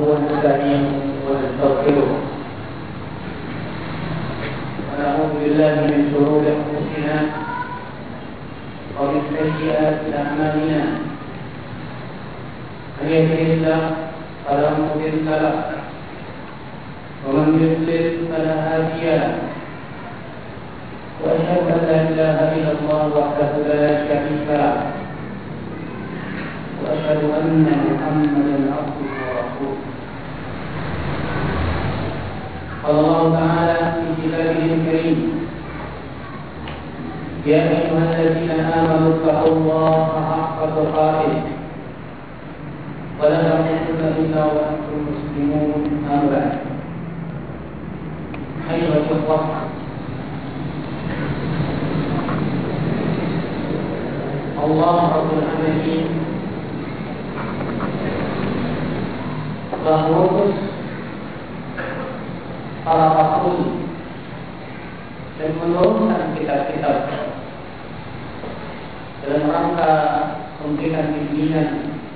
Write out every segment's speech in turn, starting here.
ونستعينه ونستغفره. ونعوذ بالله من شرور أنفسنا ومن سيئات أعمالنا. من يهده الله فلا مضل له ومن يضلل فلا هادي له. وأشهد أن لا إله إلا الله وحده لا شريك له. وأشهد أن محمدا عبده قال الله تعالى في كتابه الكريم يا أيها الذين آمنوا اتقوا الله حق تقاته. ولا تموتن إلا وأنتم مسلمون. أما بعد أيها الإخوة الله رب العالمين. فهو para rasul dan menurunkan kitab-kitab dalam rangka memberikan bimbingan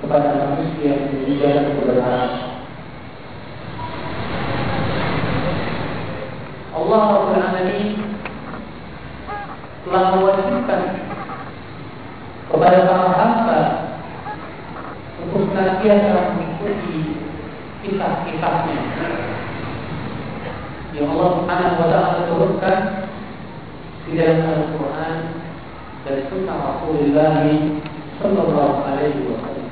kepada manusia yang menjaga kebenaran. Allah Rabbul Alamin telah mewajibkan kepada para hamba untuk senantiasa mengikuti kisah-kisahnya yang Allah Subhanahu wa taala turunkan di dalam Al-Qur'an dan sunnah Rasulullah sallallahu alaihi wasallam.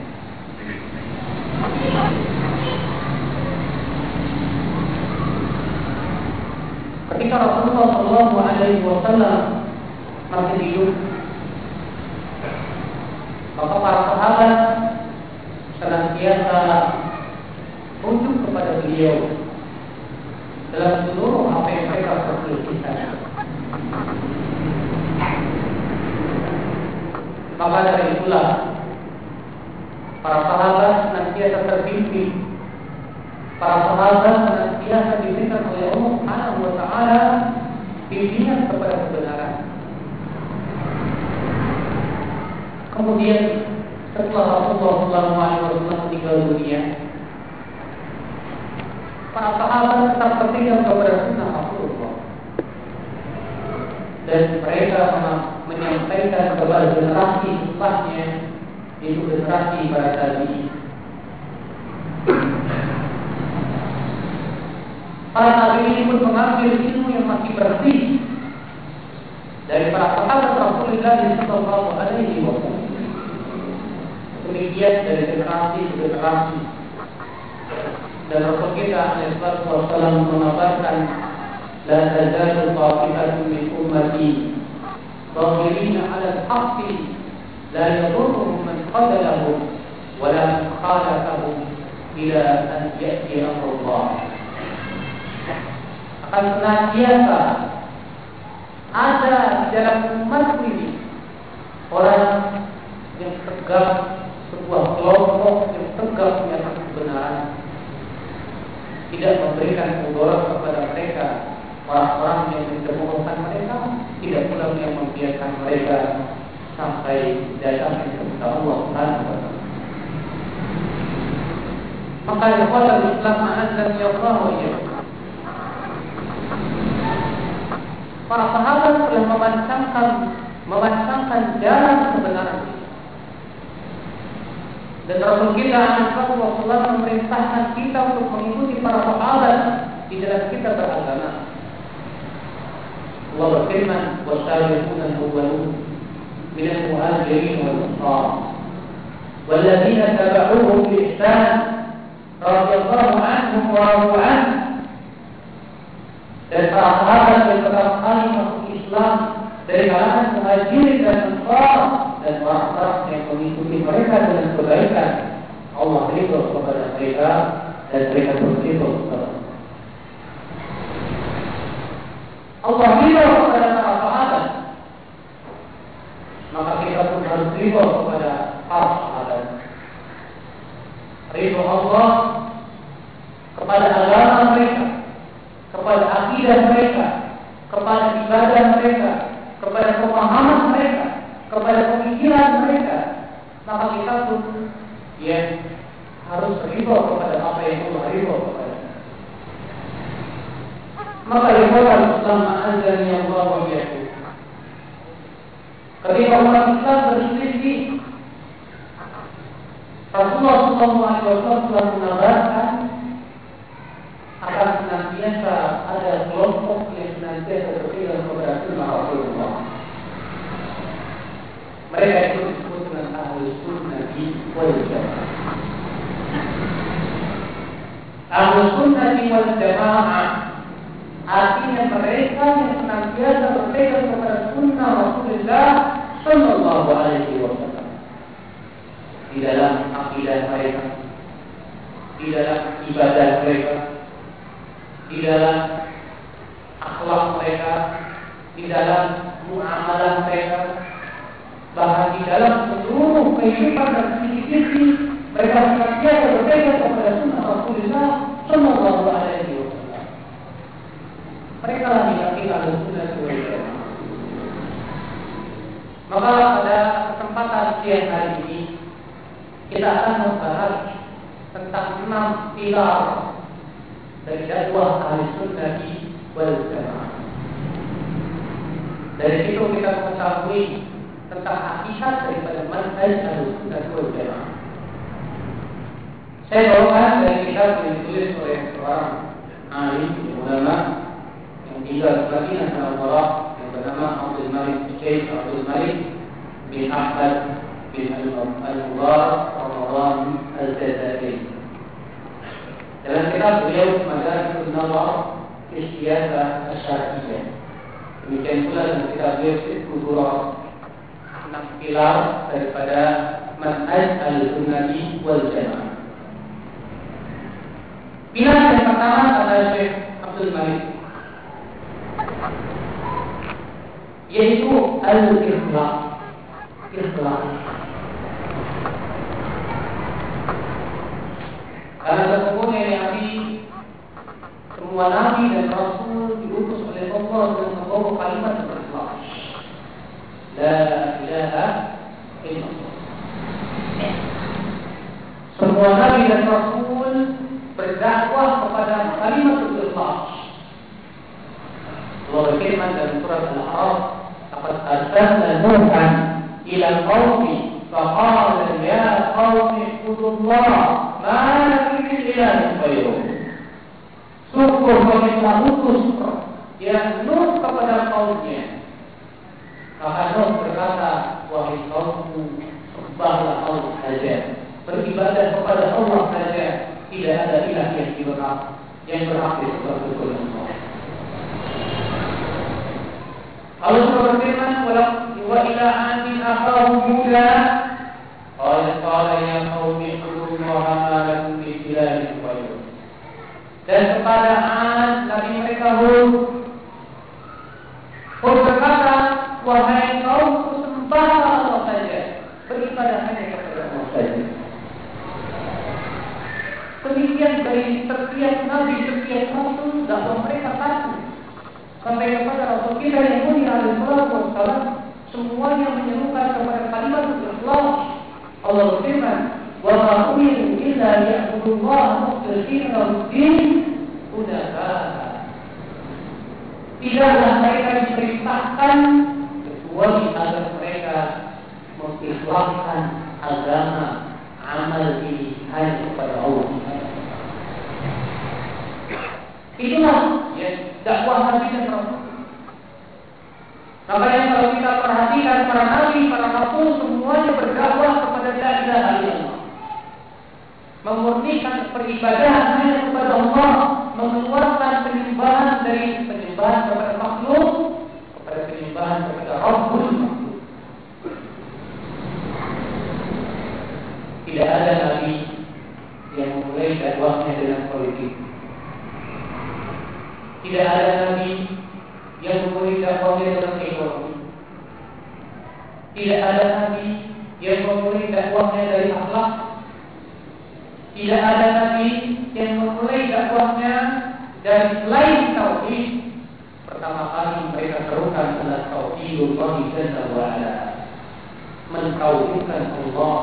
Ketika Rasulullah sallallahu alaihi wasallam masih hidup maka para sahabat senantiasa rujuk kepada beliau dalam seluruh apa yang mereka perkirakan. Maka dari itulah para sahabat senantiasa terbimbing, para sahabat senantiasa diberikan oleh Allah Subhanahu wa taala bimbingan kepada kebenaran. Kemudian setelah Rasulullah SAW meninggal dunia, para sahabat tetap tertinggal kepada sunnah Rasulullah dan mereka menyampaikan kepada generasi setelahnya yaitu generasi para tabi. Para nabi ini pun mengambil ilmu yang masih bersih dari para sahabat Rasulullah Sallallahu Alaihi Wasallam. Demikian dari generasi ke generasi dan Rasul kita Alaihissalam mengabarkan la tazalu qafilatun min ummati zahirina 'ala al-haqqi la yadurruhum man qadalahum wa la khalafahum ila an ya'ti amrullah. Akan senantiasa ada di dalam umat ini orang yang tegak sebuah kelompok yang tegak tidak memberikan mudarat kepada mereka. Orang-orang yang mencemohkan mereka tidak pula yang membiarkan mereka sampai datang kepada Allah Subhanahu wa taala. Maka ikhwatul Islam ya Allah wa Para sahabat telah memancangkan memancangkan jalan kebenaran dan Rasul kita Rasulullah memerintahkan kita untuk mengikuti para sahabat di dalam kita beragama. Allah berfirman, "Wasabiqun al-awwalun min al-muhajirin wal ansar والذين تبعوهم بإحسان رضي الله عنهم ورضوا عنه dan para sahabat yang pertama Islam dari kalangan muhajirin dan ansar dan orang-orang yang mengikuti mereka dengan kebaikan Allah ridho kepada mereka dan mereka bersyukur kepada Allah ridho kepada para sahabat. Maka kita pun harus ridho kepada para sahabat. Ridho Allah kepada agama mereka kepada akidah mereka kepada ibadah mereka kepada pemahaman mereka kepada pemikiran mereka maka kita pun ya harus ridho kepada apa yang Allah ridho kepada. Maka ikhwan Islam azan yang Allah wa Ketika umat Islam berselisih, Rasulullah SAW telah mengabarkan akan senantiasa ada kelompok yang senantiasa berpegang kepada sunnah Rasulullah. Mereka itu disebut dengan ahli sunnah wal jamaah. Ahli sunnah wal jamaah artinya mereka yang senantiasa berpegang kepada sunnah Rasulullah Sallallahu Alaihi Wasallam di dalam akidah mereka, di dalam ibadah mereka, di dalam akhlak mereka, di dalam muamalah mereka, bahkan di dalam seluruh kehidupan dan sisi-sisi mereka senantiasa berpegang kepada sunnah Rasulullah Sallallahu Alaihi Wasallam. Mereka lah diyakini ahli sunnah Maka pada kesempatan siang hari ini kita akan membahas tentang enam pilar dari dakwah ahli sunnah wal jamaah. Dari situ kita mengetahui tentang hakikat daripada manhaj ahli sunnah wal jamaah. Saya bawakan dari kitab yang ditulis oleh seorang alim ulama yang tinggal di Madinah Munawwarah yang bernama Abdul Malik Syekh Abdul Malik bin Ahmad bin Al-Mubarak Ramadan Al-Jazairi. Dalam kitab beliau Madaratul Nazar Isyata Asyariyah. Enam pilar daripada manhaj al-sunnati wal jamaah. Pilar yang pertama adalah Syekh Abdul Malik yaitu al-ikhlas. Ikhlas. Karena sesungguhnya Nabi semua Nabi dan Rasul diutus oleh Allah dengan membawa kalimat ikhlas. La ilaha. Semua Nabi dan Rasul berdakwah kepada kalimat ikhlas. Allah berfirman dalam surat Al-A'raf, "Laqad arsalna Nuhan ila qaumi ya qaumi ibudullah ma lakum min ilahin ghairuh." Syukur kami telah utus yang Nuh kepada kaumnya. Maka Nuh berkata, wahai kaumku, sembahlah Allah saja. Beribadah kepada Allah saja. Tidak ada ilah yang berhak yang berhak disembah kecuali Allah. Allah berfirman, wa ila adin akhahum Huda qala qala ya qaumi ibudullaha ma lakum min ilahin. Dan kepada Ad Nabi mereka Hud berkata Wahai kaum sembah Allah saja Beribadah hanya kepada Allah saja Demikian dari setiap Nabi, setiap Rasul Dan mereka pasti Sampai kepada Rasul kita yang mulia Al-Quran Semuanya menyerukan kepada kalimat Allah Allah berfirman Wa umiru illa ya'budullah Muqtasina din Udah Tidaklah mereka diperintahkan kecuali agar mereka mengikhlaskan agama amal ini hanya kepada Allah. Itulah ya, dakwah Nabi dan Rasul. Makanya kalau kita perhatikan para nabi, para rasul semuanya berdakwah kepada la ilaha illallah memurnikan peribadahan hanya kepada Allah, mengeluarkan penyembahan dari penyembahan kepada penyembahan kepada Rabbul. Tidak ada nabi yang memulai dakwahnya dengan politik. Tidak ada nabi yang memulai dakwahnya dengan ekonomi. Tidak ada nabi yang memulai dakwahnya dari akhlak tidak ada nabi yang memulai dakwahnya dari selain tauhid. Pertama kali mereka serukan adalah tauhidullah jalla wa ala. Mentauhidkan Allah,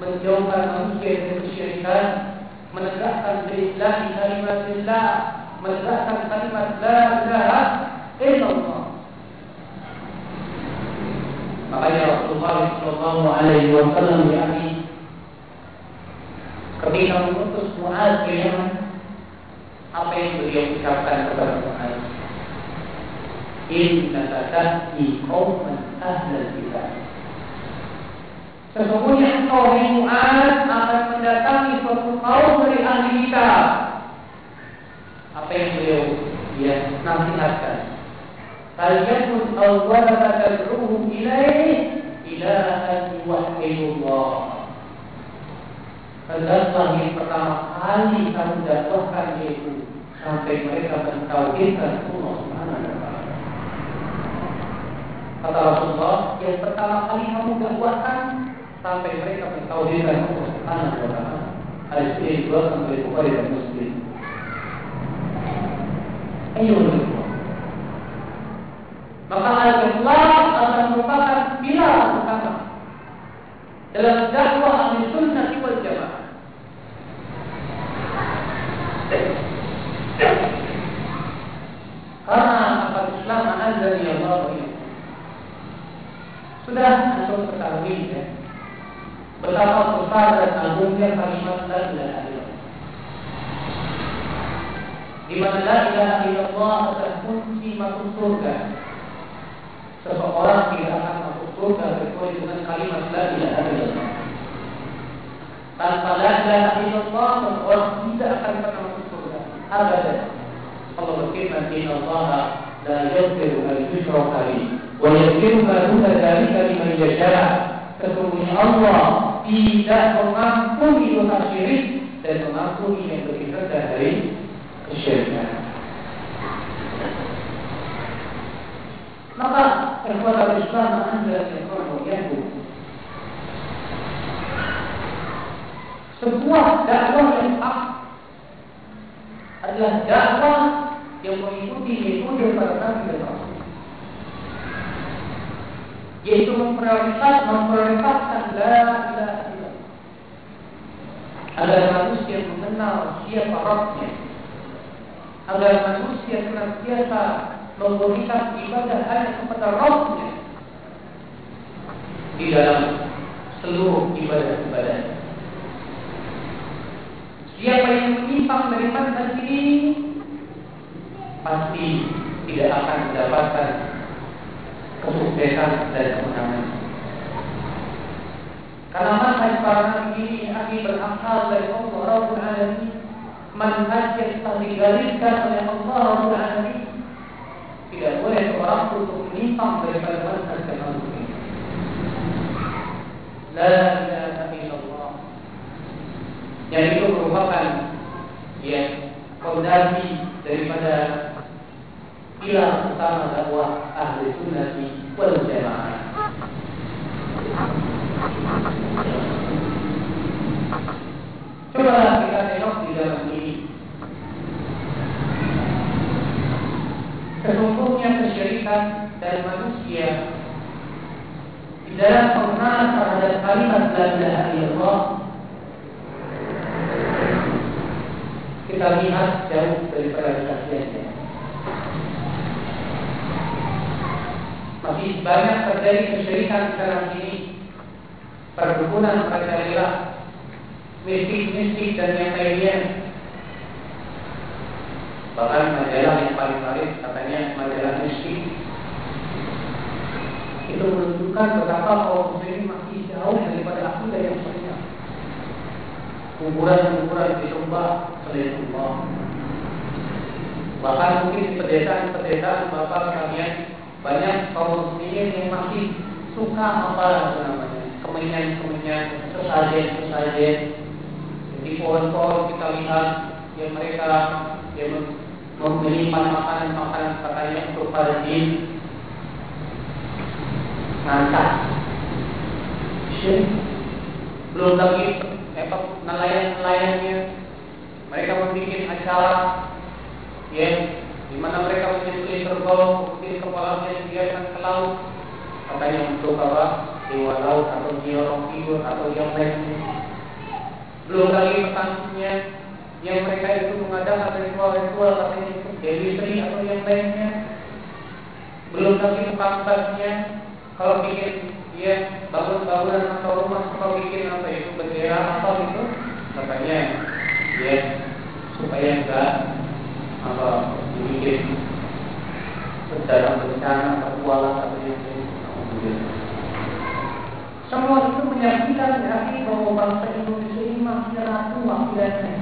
menjauhkan manusia dari kesyirikan, menegakkan billahi kalimatillah, menegakkan kalimat la ilaha illallah. Makanya Rasulullah Shallallahu Alaihi Wasallam yakni ketika mengutus Muaz ke apa yang beliau ucapkan kepada Muaz? Inna tatati qauman ahlal kitab Sesungguhnya engkau hai Mu'ad akan mendatangi suatu kaum dari ahli kitab. Apa yang beliau ya nasihatkan? Awwala ma tad'uhum ilaih ila an yuwahhidullah. Hendaklah yang pertama kali kamu dakwahkan yaitu sampai mereka mentauhidkan Allah Subhanahu wa taala. Kata Rasulullah, yang pertama kali kamu dakwahkan sampai mereka mentauhidkan Allah Subhanahu wa taala. Hadis ini dikeluarkan oleh Bukhari dan Muslim. Ayo Maka al-ikhlas akan merupakan pilar utama dalam dakwah ahli sunnah wal jamaah. Karena apa Islam anzali Allah Sudah antum ketahui ya Betapa besar dan agungnya kalimat la ilaha illallah. Di mana la ilaha illallah adalah kunci masuk surga. Seseorang tidak akan masuk surga kecuali dengan kalimat la ilaha illallah. Tanpa la ilaha illallah seseorang tidak akan pernah masuk surga. Abadan. Allah berfirman, Inna Allah la yaghfiru an yushraka bihi wa ma duna dzalika liman yasha'. Sesungguhnya Allah tidak mengampuni dosa syirik dan mengampuni yang dari. Maka ikhwan Islam sebuah dakwah yang hak adalah dakwah yang mengikuti metode para nabi dan rasul yaitu memprioritas memprioritaskan la ilaha agar manusia mengenal siapa Rabbnya. Agar manusia senantiasa memberikan ibadah hanya kepada Rabbnya. Di dalam seluruh ibadah-ibadah. Siapa yang menyimpang dari manhaj ini pasti tidak akan mendapatkan kesuksesan dan kemenangan. Karena manhaj para ini akan berasal dari Allah Rabbul Alamin, manhaj yang telah digariskan oleh Allah Rabbul Alamin. Tidak boleh seorang untuk menyimpang daripada manhaj yang Allah ini. La ilaha illallah. Yang itu merupakan ya fondasi daripada pilar utama dakwah ahli sunnah wal jamaah. Coba kita tengok di dalam ini. Sesungguhnya kesyirikan dari manusia di dalam pengenalan terhadap kalimat la ilaha illallah kita lihat jauh daripada kesaksiannya. Masih banyak terjadi kesyirikan sekarang ini Perdukunan merajalela Mistik-mistik dan yang lainnya Bahkan majalah yang paling laris katanya majalah mistik Itu menunjukkan betapa kaum muslimin masih jauh daripada akidah yang sebenarnya Kuburan-kuburan disembah selain Allah Bahkan mungkin di pedesaan-pedesaan Bapak kalian banyak kaum muslimin yang masih suka apa namanya kemenyan-kemenyan sesajen-sesajen di pohon-pohon kita lihat yang mereka yang membeli makanan-makanan katanya untuk para jin ngangkat belum lagi apa nelayan-nelayannya. Mereka membuat acara ya di mana mereka menyembelih kerbau, kemudian kepalanya dibiarkan ke laut, katanya untuk apa? Dewa laut atau orang tidur atau yang lainnya. Belum lagi petaninya yang mereka itu mengadakan ritual-ritual katanya itu Dewi atau yang lainnya belum lagi pangkatnya kalau bikin dia bangun-bangunan atau rumah kalau bikin apa itu bendera apa itu katanya ya supaya enggak apa dibikin dalam bencana terkuala atau yang semua itu menyaksikan hati bahwa bangsa Indonesia ini masih rapuh akidahnya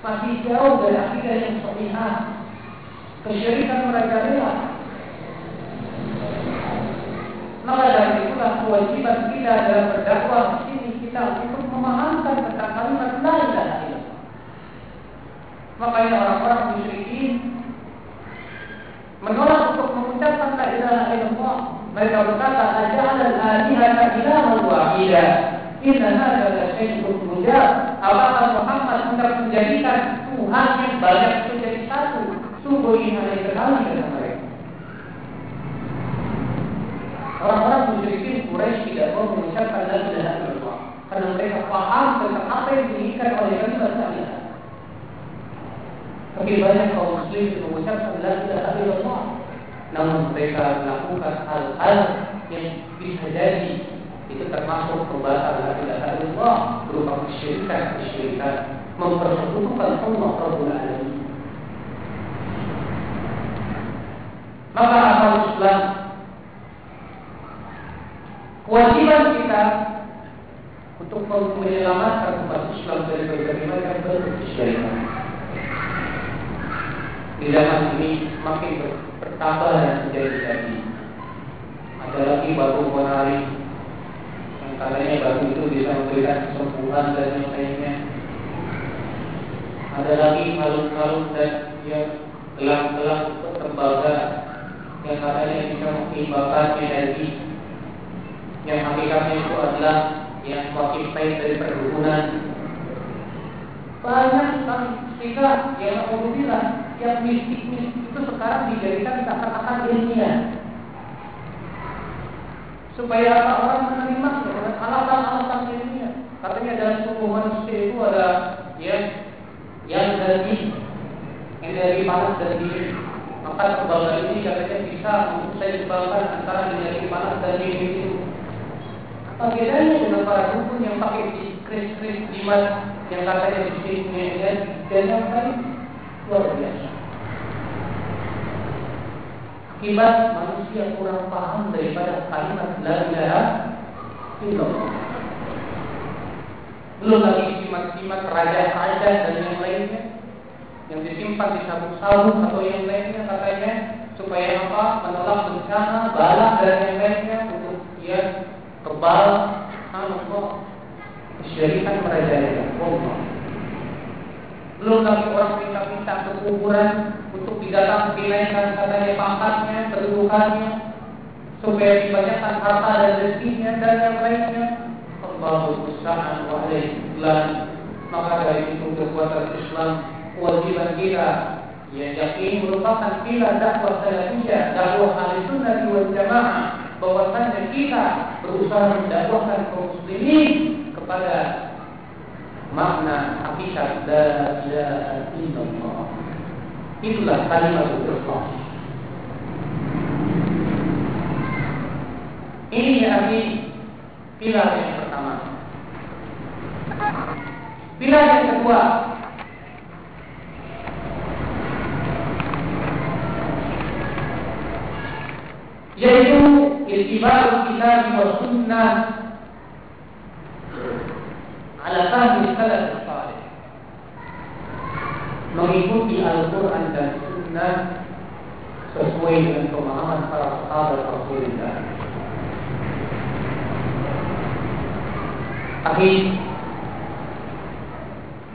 masih jauh dari akidah yang sahihah kesyirikan merajalela maka dari itulah kewajiban kita dalam berdakwah di sini kita untuk memahamkan tentang kalimat la. Makanya orang-orang musyrikin menolak untuk mengucapkan la ilaha illallah. Mereka berkata, "Aja'al al-alihata ilahan wahida." Inna hadza la syai'un mujab. Apakah Muhammad hendak menjadikan Tuhan yang banyak itu jadi satu? Sungguh ini hal yang sekali kata mereka. Orang-orang musyrikin Quraisy tidak mau mengucapkan la ilaha illallah karena mereka paham tentang apa yang diinginkan oleh ilaha. Tapi banyak kaum muslim mengucapkan la ilaha illallah namun mereka melakukan hal-hal yang bisa jadi itu termasuk perbuatan la ilaha illallah berupa kesyirikan kesyirikan mempersekutukan Allah Rabbul Alamin. Maka akal Islam Kewajiban kita untuk menyelamatkan umat Islam dari berbagai macam bentuk kesyirikan. Di zaman ini semakin bertambah dan menjadi-jadi. Ada lagi batu menari yang katanya batu itu bisa memberikan kesembuhan dan yang lainnya. Ada lagi kalung-kalung dan yang gelang-gelang tembaga yang katanya bisa mengimbangkan energi yang hakikatnya itu adalah yang wakil baik dari perdukunan. Banyak sekali sehingga yang Alhamdulillah yang mistik-mistik itu sekarang dijadikan seakan-akan ilmiah. Supaya apa orang menerima dengan alasan-alasan ilmiah. Katanya dalam tubuh manusia itu ada ya yang dari yang dari panas dan dingin. Maka kebal ini katanya bisa saya sebabkan antara dari panas dan dingin itu apa bedanya dengan para dukun yang pakai kris-kris jimat yang katanya di sini dan dan yang lain luar biasa. Akibat manusia kurang paham daripada kalimat la ilaha illallah. Belum lagi jimat-jimat raja-raja dan yang lainnya yang disimpan di sabuk-sabuk atau yang lainnya katanya supaya apa menolak bencana, bala dan yang lainnya untuk ya kebal Allah kesyirikan merajalela Allah belum lagi orang minta-minta ke kuburan untuk didatang dinaikkan katanya pangkatnya, kedudukannya supaya dibanyakan harta dan rezekinya dan yang lainnya. Allahu musta'an wa alaihi maka dari itu kekuatan Islam kewajiban kita yang yakin merupakan kila dakwah salafiyah dakwah ahli sunnah wal jamaah bahwasanya kita berusaha mendakwahkan kaum muslimin kepada makna hakikat la ilaha illallah. Itulah kalimat ikhlas. Ini arti pilar yang pertama. Pilar yang kedua yaitu ittiba' kitab wa sunnah ala fahmi salaf salih mengikuti Al-Quran dan Sunnah sesuai dengan pemahaman para sahabat Rasulullah. Akhir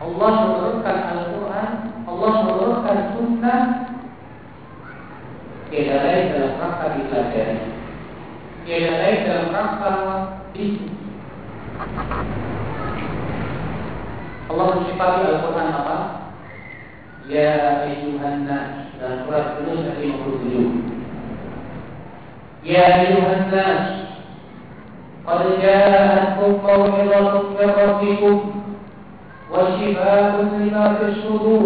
Allah menurunkan Al-Quran, Allah menurunkan Sunnah Tiada lain dalam rangka dipelajari Tiada lain dalam rangka di Allah mensifati Al-Quran apa? Ya ayuhan nas dalam surat Yunus ayat 57. Ya ayuhan nas qad ja'atkum maw'izatun min rabbikum وشفاء لما في الصدور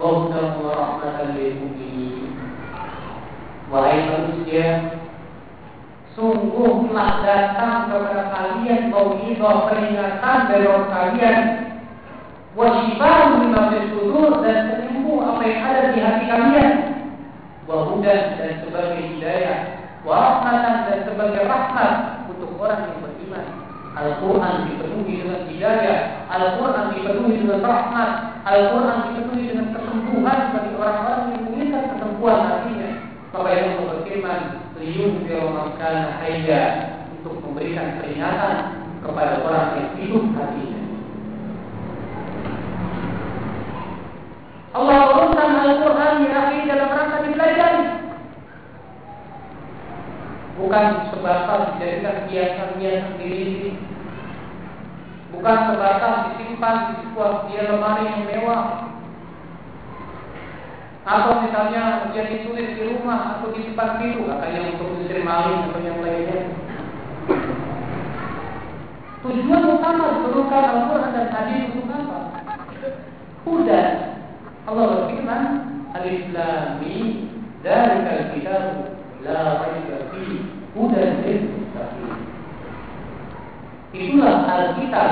وهدى ورحمة للمؤمنين Wahai manusia, sungguhlah datang kepada kalian mau'izah peringatan orang kalian. Wasifah lima sudur dan penyembuh apa yang ada di hati kalian. Wahudan dan sebagai hidayah warahmatan dan sebagai rahmat untuk orang yang beriman. Al-Quran dipenuhi dengan hidayah Al-Quran dipenuhi dengan rahmat Al-Quran dipenuhi dengan kesembuhan bagi orang-orang yang menginginkan kesembuhan hatinya. Maka yang berfirman liyunfiru man kana hayya memberikan peringatan kepada orang yang hidup hatinya. Allah turunkan Al-Quran akhir dalam rangka dipelajari bukan sebatas dijadikan hiasan-hiasan diri bukan sebatas disimpan di sebuah dia lemari yang mewah. Atau misalnya menjadi tulis di rumah atau di depan pintu yang untuk usir maling atau yang lainnya tujuan utama diperlukan Al-Quran dan hadis untuk apa? Huda Allah berfirman Alif Lam Mim Dzalika kitab la raiba fi hudan lil muttaqin. Itulah Alkitab.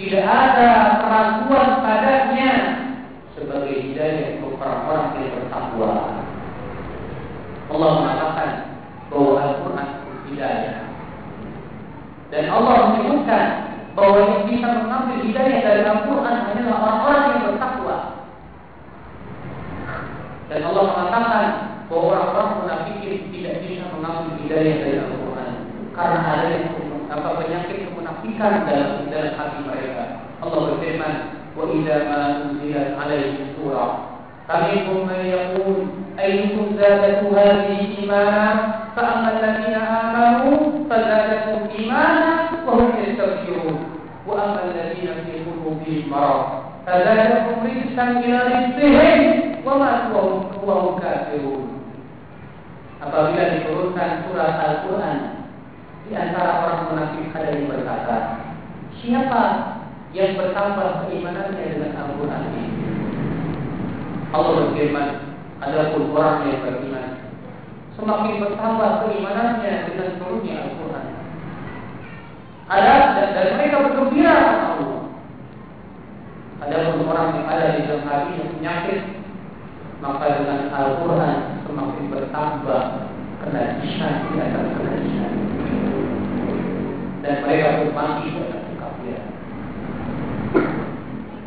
Tidak ada keraguan padanya sebagai hidayah untuk orang-orang yang bertakwa. Allah mengatakan bahwa Al-Quran hidayah. Dan Allah menyebutkan bahwa yang bisa mengambil hidayah dari Al-Quran hanyalah orang-orang yang bertakwa. Dan Allah mengatakan bahwa orang-orang munafikin tidak bisa mengambil hidayah dari Al-Quran karena ada yang apa penyakit kemunafikan dalam dalam hati mereka. Allah berfirman, "Wa idza ma unzilat alaihi surah فمنهم من يقول أيكم زادته هذه إيمانا فأما الذين آمنوا فزادتهم إيمانا وهم يستبشرون وأما الذين في قلوبهم مرض فزادتهم رجسا إلى رجسهم وماتوا وهم كافرون apabila diturunkan surat Al-Quran di antara orang munafik ada yang berkata, siapa yang bertambah keimanannya dengan Al-Quran ini? Allah berfirman, ada pun orang yang beriman semakin bertambah keimanannya dengan turunnya Al-Quran. Ada dan, dan mereka bergembira Allah. Ada pun orang yang ada di dalam yang penyakit, maka dengan Al-Quran semakin bertambah kenajisan di atas kenajisan dan mereka pun mati kekafiran.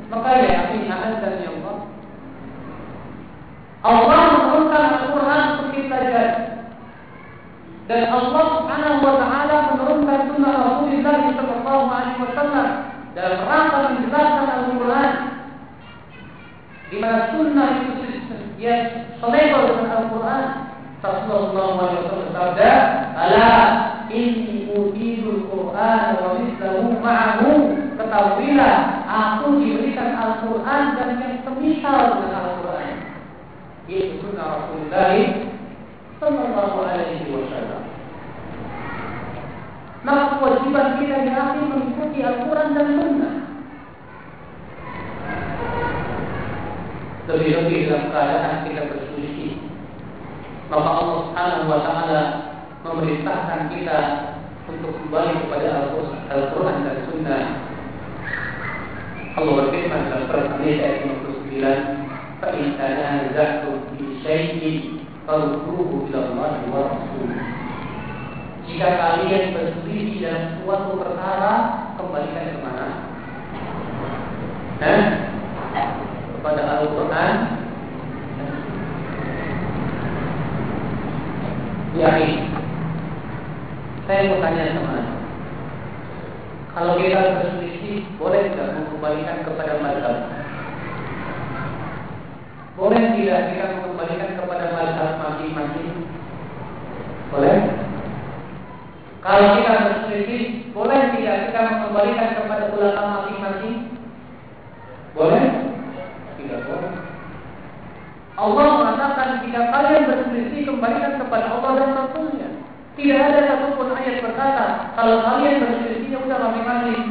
Maka ya yakin dan ya Allah. Menurunkan Al-Quran untuk kita jadi. Dan Allah Subhanahu wa taala menurunkan sunnah Rasulullah sallallahu alaihi wasallam dalam rangka menjelaskan Al-Quran di mana sunnah itu yang selevel dengan Al-Quran. Rasulullah SAW bersabda, "Ala inni utidul Quran wa mithlahu ma'ahu." Ketahuilah, aku diberikan Al-Quran dan yang semisal dengan Al-Quran. Itu sunnah Rasulullah Sallallahu Alaihi Wasallam. Maka kewajiban kita di akhir mengikuti Al-Quran dan Sunnah. lebih-lebih dalam keadaan kita berselisih. Maka Allah Subhanahu wa taala memerintahkan kita untuk kembali kepada Al-Qur'an dan Sunnah. Allah berfirman dalam An-Nisa ayat 59, "Fa in tanaza'tum fi syai'in farudduhu ila Allah wa Rasul." Jika kalian berselisih dalam suatu perkara, kembalikan ke mana? Eh? kepada Al-Quran yakin saya mau tanya sama kalau kita berselisih boleh tidak mengembalikan kepada mazhab boleh tidak kita mengembalikan kepada mazhab masing-masing boleh kalau kita berselisih boleh tidak kita mengembalikan kepada ulama masing-masing boleh tidak boleh. Allah mengatakan jika kalian berselisih kembalikan kepada Allah dan Rasulnya. Tidak ada satupun ayat berkata kalau kalian berselisih ya udah masing-masing.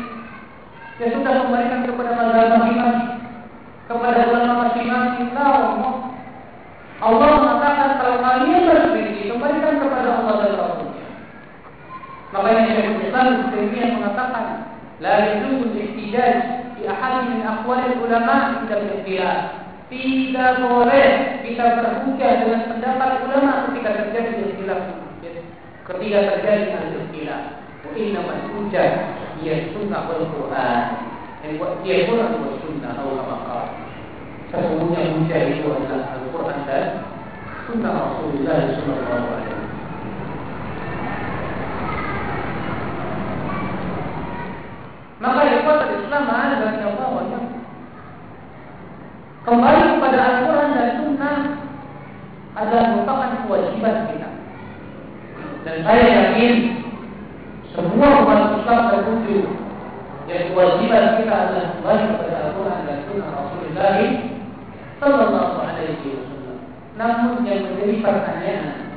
Dia sudah kembalikan kepada mazhab masing-masing, kepada ulama masing-masing. Allah mengatakan kalau kalian berselisih, kembalikan kepada Allah dan Rasulnya. Makanya Syekhul Islam Taimiyah mengatakan, la yajuzul ihtijaj di ahad min aqwalil ulama tidak berikhtilaf. Tidak boleh kita berhujjah dengan pendapat ulama ketika terjadi ikhtilaf. Ketika terjadi ikhtilaf. Wa inna man hujjah ya sunnah wal Quran. Dia Quran wa sunnah atau apa Sesungguhnya hujjah itu adalah Al-Quran dan Sunnah Rasulullah Sallallahu Alaihi Maka ikhwatul Islam ada dan Allah Kembali kepada Al-Quran dan Sunnah adalah merupakan kewajiban kita. Dan saya yakin semua umat Islam tertuju yang kewajiban kita adalah kembali kepada Al-Quran dan Sunnah Rasulullah Sallallahu Alaihi Wasallam. Namun yang menjadi pertanyaan,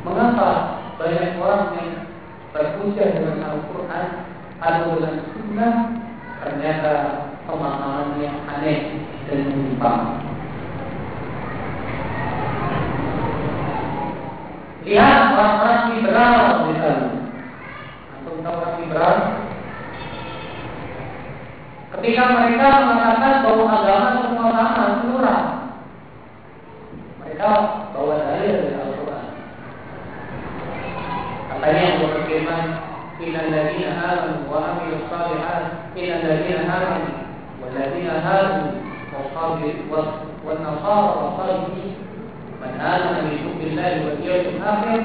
mengapa banyak orang yang berhujjah dengan Al-Quran atau dengan Sunnah ternyata pemahamannya aneh dan menyimpang. Lihat orang-orang liberal misalnya. Tahu orang liberal? Ketika mereka mengatakan bahwa agama semua sama, plural. Mereka bawa dalil dari Al-Quran. Katanya Allah berfirman, "Inna alladziina aamanu wa 'amilus shalihat, inna alladziina aamanu wal ladziina hadu والنصارى والصالحين من آمن بالله واليوم الآخر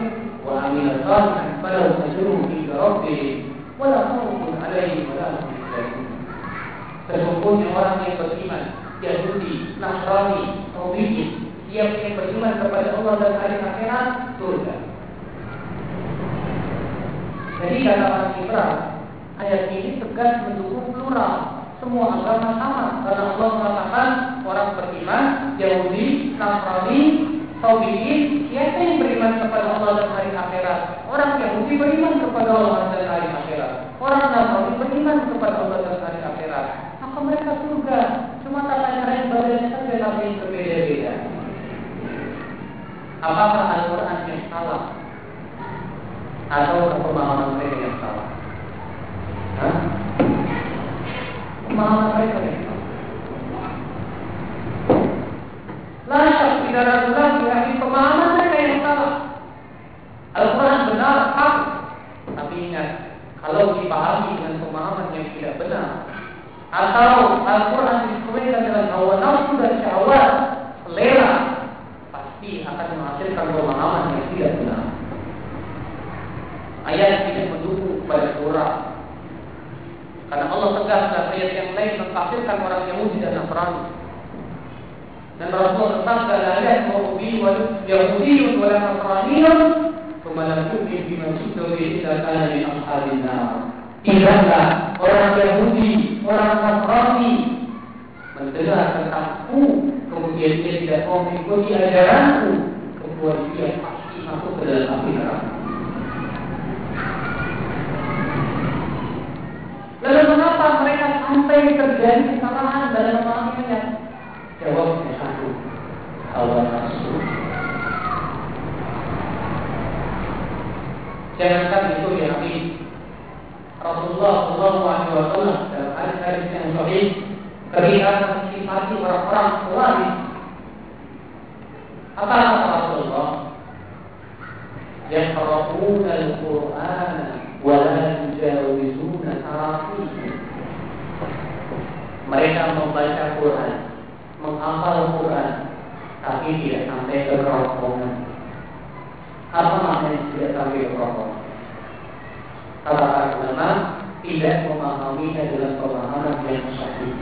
وعمل صالحا فله أجرهم عند ربهم ولا خوف عليهم ولا هم Sesungguhnya orang yang beriman, Yahudi, Nasrani, Mu'minin, yang ingin beriman kepada Allah dan hari akhirat surga. Jadi kata Mas Ibrahim, ayat ini tegas mendukung plural semua agama sama karena Allah mengatakan orang beriman Yahudi, Nasrani, Taubiin, siapa yang beriman kepada Allah dan hari akhirat? Orang Yahudi beriman kepada Allah dan hari akhirat. Orang Nasrani beriman kepada Allah dan hari akhirat. Maka mereka surga. Cuma tata cara ibadahnya saja tapi yang berbeda-beda. Apakah Al-Quran yang salah? Atau pemahaman mereka yang salah? Hah? Pemahaman mereka yang salah. Lasak tidak ragu lagi yakni pemahaman mereka yang salah. Al-Quran benar, hak. Tapi ingat, kalau dipahami dengan pemahaman yang tidak benar, atau Al-Quran disesuaikan dengan hawa nafsu dan syahwat, selera, pasti akan menghasilkan pemahaman yang tidak benar. Ayat tidak mendukung kepada surah. Karena Allah tegas dalam ayat yang lain mengkafirkan orang Yahudi dan Nasrani. Dan Rasul bersabda la yahmu bi wa yahudi wa la nasraniyun thumma lam yu'min bima jitu bi illa Tidaklah orang Yahudi, orang Nasrani mendengar tentangku, kemudian dia tidak mau mengikuti ajaranku, kecuali dia pasti masuk ke dalam api neraka. Lalu mengapa mereka sampai terjadi kesalahan dalam memahaminya? Jawabnya satu, awal nafsu. Jangankan itu ya Rasulullah Shallallahu Alaihi Wasallam dalam hadis-hadis yang sahih ketika mensifati orang-orang Quraisy apa kata Rasulullah? Yaqra'un al-Qur'an wa la yujawizuna tarafihim. Mereka membaca Quran, menghafal Quran, tapi tidak sampai ke kerongkongan. Apa maknanya tidak sampai ke kerongkongan? Para ulama, tidak memahaminya dengan pemahaman yang sahih.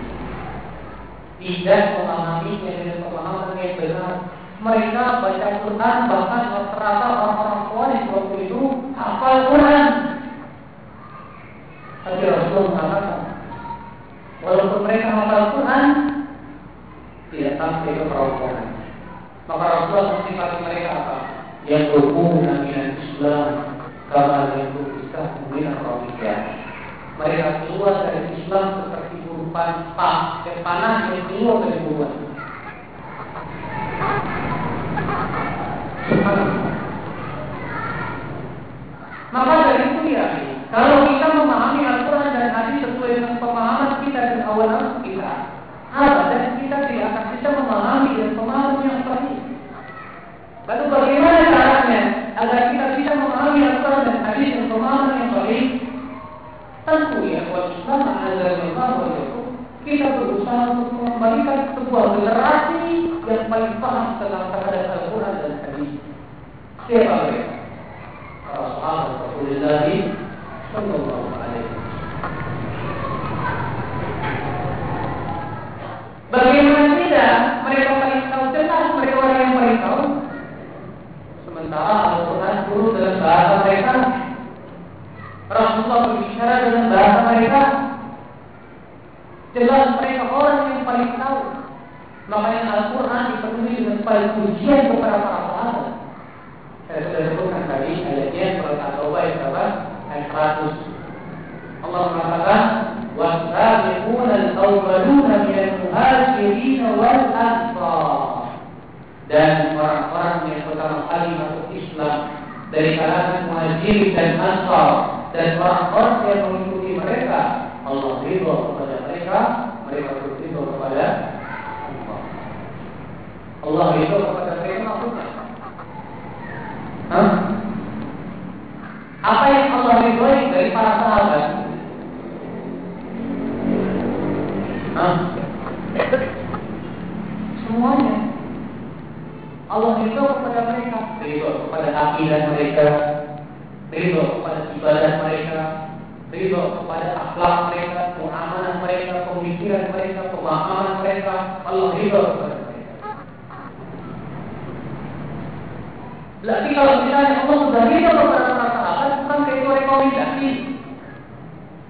Tidak memahaminya dengan pemahaman yang benar. Mereka baca Quran bahkan rata-rata orang-orang tua di waktu itu hafal Quran. Tapi Rasulullah mengatakan, walaupun mereka hafal Quran, tidak sampai ke kerongkongan. Maka Rasulullah mensifati mereka apa? Yang berhubungan dengan Islam, Kama yaitu Islam min Mereka keluar dari Islam seperti burukan pak eh, panah yang keluar dari buruan. Maka dari itu ya, kalau kita memahami Al-Quran dan hadis sesuai dengan pemahaman kita dan awal kita, abad dan kita tidak akan bisa memahami dan pemahaman yang sahih Tentu ya, buat Islam wa kita berusaha untuk mengembalikan sebuah generasi yang paling paham tentang terhadap Al-Quran dan hadis. Siapa mereka? Para sahabat Rasulullah Sallallahu Alaihi Bagaimana tidak? Mereka paling tahu jelas mereka orang yang paling tahu. Sementara Al-Quran turun dalam bahasa mereka. Rasulullah berbicara dengan bahasa mereka. Jelas mereka orang yang paling tahu. Makanya Al-Quran dipenuhi dengan paling pujian kepada para sahabat. Saya sudah sebutkan tadi ayatnya surat At-Taubah ayat berapa? Ayat 100. Allah mengatakan والسابقون الأولون من المهاجرين والأنصار dan orang-orang yang pertama kali masuk Islam dari kalangan muhajirin dan ansar dan orang-orang yang mengikuti mereka Allah ridho kepada mereka mereka ridho kepada Allah Allah ridho kepada mereka maksudnya Hah? apa yang Allah ridhoi dari para sahabat Hah? Semuanya. Allah ridho kepada mereka, ridho kepada akidah mereka, ridho kepada ibadah mereka, ridho kepada akhlak mereka, keamanan mereka, pemikiran mereka, pemahaman mereka. Allah ridho kepada mereka. Berarti kalau misalnya Allah sudah ridho kepada sahabat, bukan rekomendasi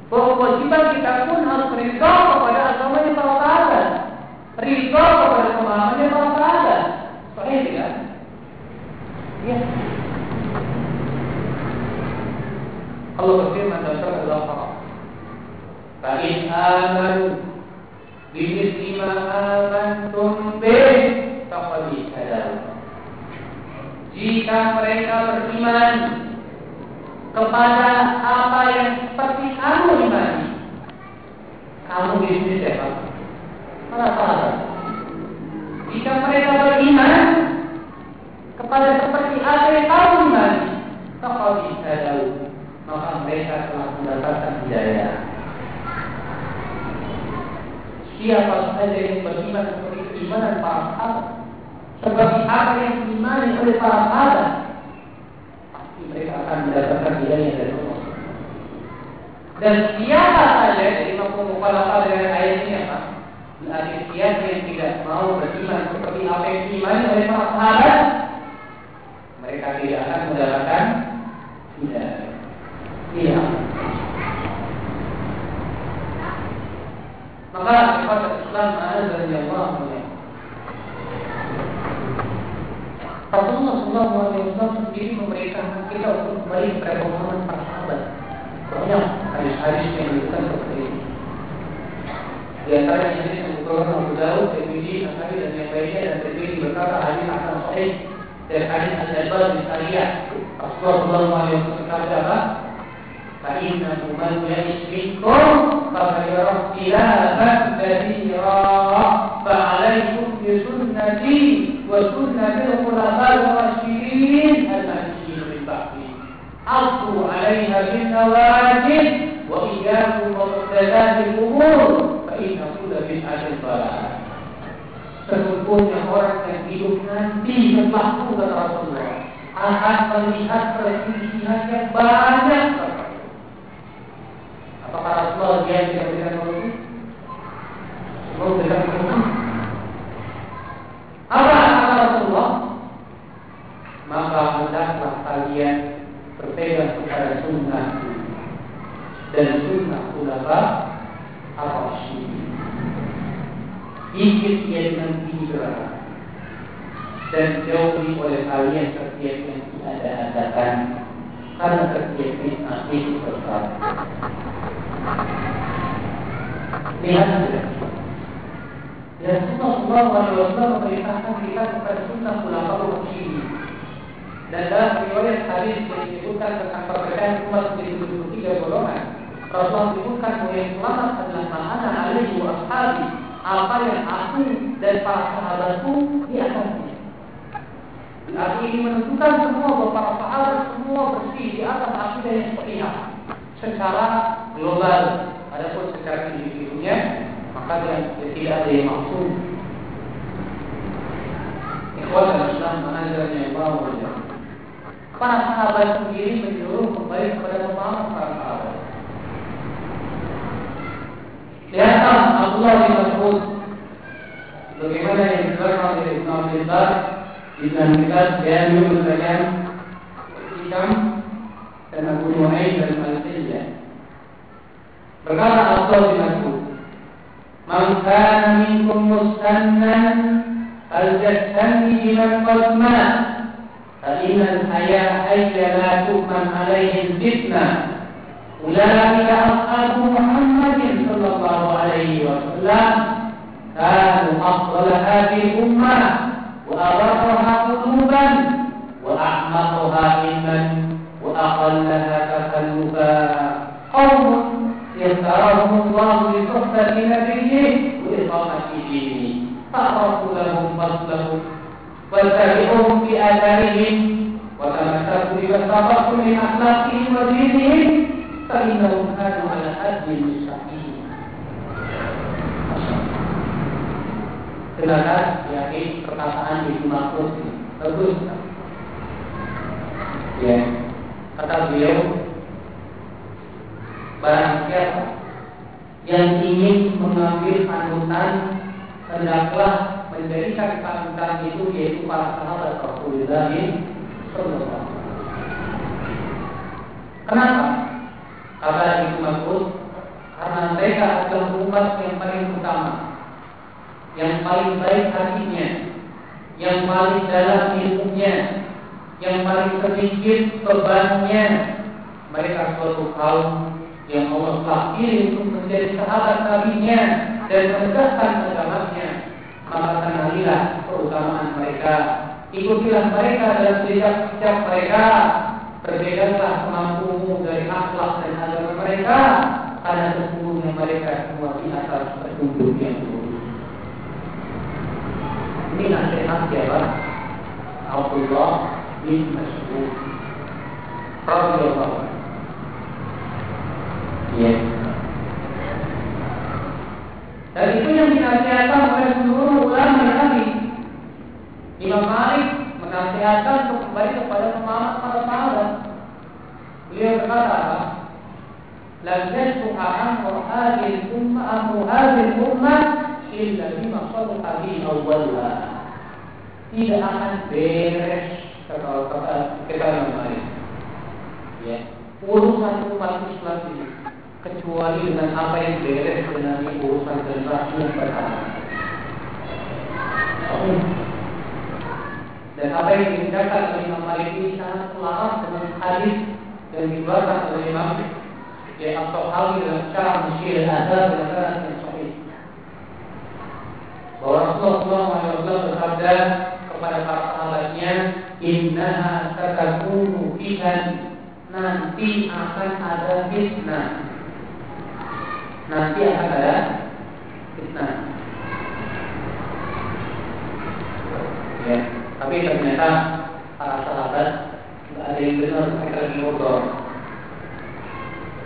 bahwa kewajiban kita pun harus ridho kepada agamanya para sahabat, ridho kepada pemahamannya para sahabat. Sahih tidak? Ya. Allah berfirman dalam surat Al-Baqarah, "Fa'in amanu bimithli ma amantum bih faqad ihtadaw." Jika mereka beriman kepada apa yang seperti kamu imani. Kamu di sini siapa? Para sahabat. Jika mereka beriman kepada seperti apa yang kamu imani, bisa tahu maka mereka telah mendapatkan hidayah. Siapa saja yang beriman seperti keimanan para sahabat, seperti apa yang diimani oleh para sahabat, mereka akan mendapatkan hidayah dari Allah. Dan siapa saja dari mampu mukhalafah dengan ayat ini apa? Siapa yang tidak mau beriman seperti apa yang diimani oleh para sahabat, mereka tidak akan mendapatkan hidayah. Tidak. Maka kepada Islam azza wa jalla Rasulullah SAW sendiri memerintahkan kita untuk kembali kepada pemahaman para sahabat. Banyak hadis-hadis yang menunjukkan seperti ini. Di antara hadis yang dikeluarkan Abu Dawud, Tirmidzi, Nasai dan yang lainnya dan Tirmidzi berkata hadis akan sahih dari hadis Al-Jabal bin Sariyah. Rasulullah SAW berkata apa? فإنه من يعش منكم فسيرى اختلافا كثيرا فعليكم بسنتي وسنة الخلفاء الراشدين المهديين من بعدي عضوا عليها بالنواجذ وإياكم ومحدثات الأمور فإن كل بدعة ضلالة Sesungguhnya orang yang hidup nanti setelah kata Rasulullah akan melihat perselisihan yang banyak Apakah Rasulullah dia tidak memberikan solusi? Memberikan solusi? Apa kata Rasulullah? Maka hendaklah kalian berpegang kepada sunnah dan sunnah ulama ar-rasyidin. Ikut hijrah dan jauhi oleh kalian setiap yang diada-adakan karena setiap bid'ah itu sesat. Lihat saja. Ya Rasulullah SAW memerintahkan kita kepada sunnah ulama ini. Dan dalam riwayat hadis disebutkan tentang perbedaan umat menjadi tiga golongan, Rasulullah menyebutkan bahwa yang selamat adalah ma'ana alaihi wa ashabi apa yang aku dan para sahabatku di atasnya. Arti ini menentukan semua bahwa para sahabat semua bersih di atas akidah yang sepihak secara global. Adapun secara individunya maka dia, dia tidak ada yang maksud. Ikhwan Islam Allah Para sahabat sendiri menyuruh kembali kepada pemahaman para sahabat. Lihatlah Abdullah bin Mas'ud bagaimana yang dikatakan oleh Ibn Abdul Bar Ibn Mikad Jami'ul Bayan Hikam dan Abu Nu'ayn dan Al-Sijah Berkata Abdullah bin Mas'ud Man kana minkum mustannan Al-Jassani biman qad mat فإن الحياة حي لا تؤمن عليه الفتنة أولئك أصحاب محمد صلى الله عليه وسلم كانوا أفضل هذه الأمة وأبرها قلوبا وأعمقها علما وأقلها تكلفا قوم يختارهم الله لصحبة نبيه وإقامة دينه فأعرفوا لهم فضلهم واتبعوهم في آثارهم وتمسكوا بما سبقوا من أخلاقهم ودينهم فإنهم كانوا على حد مستقيم Silakan yakni perkataan Ibu Mahfud bagus. Ya, kata beliau Barang siapa yang ingin mengambil panutan hendaklah menjadikan panutan itu yaitu para sahabat Rasulullah Sallallahu Kenapa? Kata Ibnu Mas'ud karena mereka adalah umat yang paling utama, yang paling baik hatinya, yang paling dalam ilmunya, yang paling sedikit bebannya. Mereka suatu kaum yang Allah pilih untuk menjadi sahabat nabinya dan menegakkan agamanya maka kenalilah keutamaan mereka ikutilah mereka dalam setiap mereka berbedaklah kemampuanmu dari akhlak dan agama mereka karena sesungguhnya mereka semua di atas petunjuk yang lurus ini nasihat siapa? Abdullah bin Mas'ud radhiyallahu Ya. Dan itu yang dinasihatkan oleh seluruh ulama tadi. Imam Malik menasihatkan untuk kembali kepada pemahaman para sahabat. Beliau berkata? Lam yasbuha amru hadhihi ummah amru hadhihi ummah illa bima sadaqa bihi awwalha. Tidak akan beres kalau kita Malik. Ya, urusan umat Islam ini kecuali dengan apa yang beres dengan urusan generasi yang pertama. Dan apa yang dikerjakan oleh Imam Malik ini sangat selaras dengan hadis yang dikeluarkan oleh Imam ya Al-Tahawi dalam cara Musyir Azhar dan cara sahih. Bahwa Rasulullah SAW bersabda kepada para sahabatnya, Innaha satakunu fitan nanti akan ada fitnah nanti akan ada fitnah. Ya, tapi ternyata para sahabat tidak ada yang benar mereka ngobrol.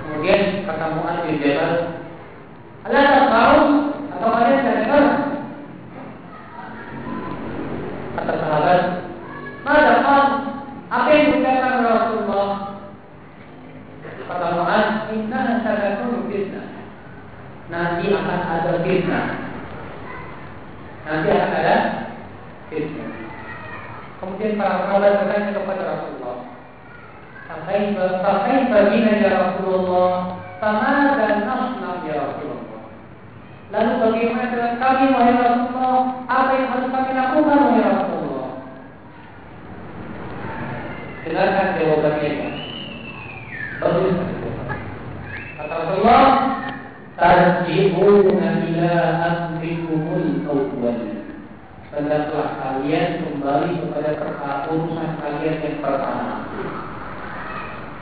Kemudian kata Mu'ad bin Jabal, Allah tak tahu atau kalian tidak dengar? Kata sahabat, Mada kan? Apa yang dikatakan Rasulullah? Kata Mu'ad, Inna nasabakun fitnah nanti akan ada fitnah. Nanti akan ada fitnah. Kemudian para sahabat bertanya kepada Rasulullah, sampai sampai bagi ya Rasulullah, sama dan nasnam ya Rasulullah. Lalu bagaimana dengan kami wahai Rasulullah? Apa yang harus kami lakukan wahai Rasulullah? Dengarkan jawabannya. Bagus. Kata Rasulullah, tarji'una ila amrikumul awwal hendaklah kalian kembali kepada perkara urusan kalian yang pertama.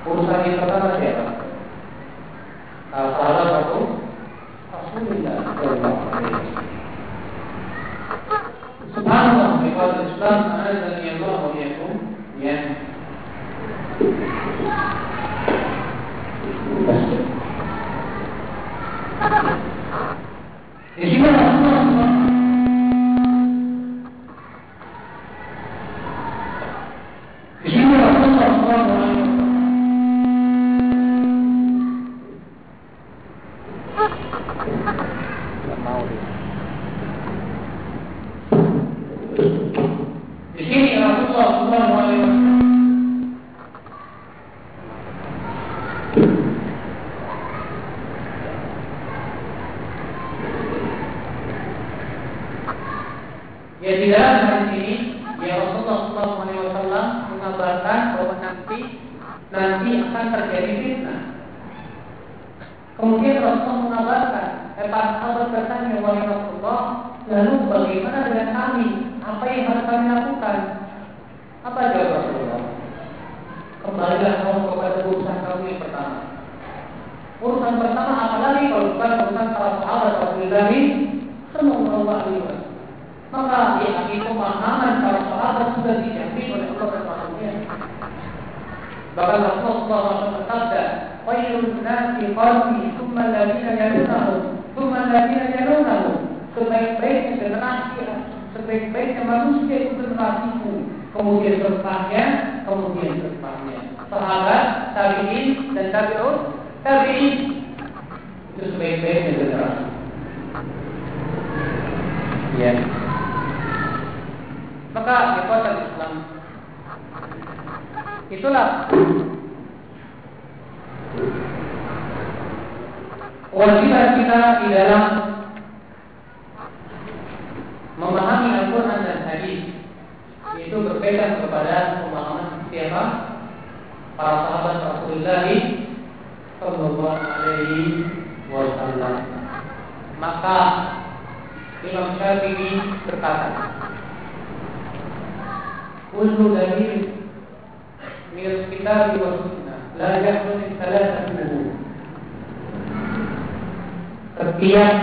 Urusan yang pertama siapa? Atau Rasulullah Subhanallah, ikhwan Islam, azan ya Allah. Di sini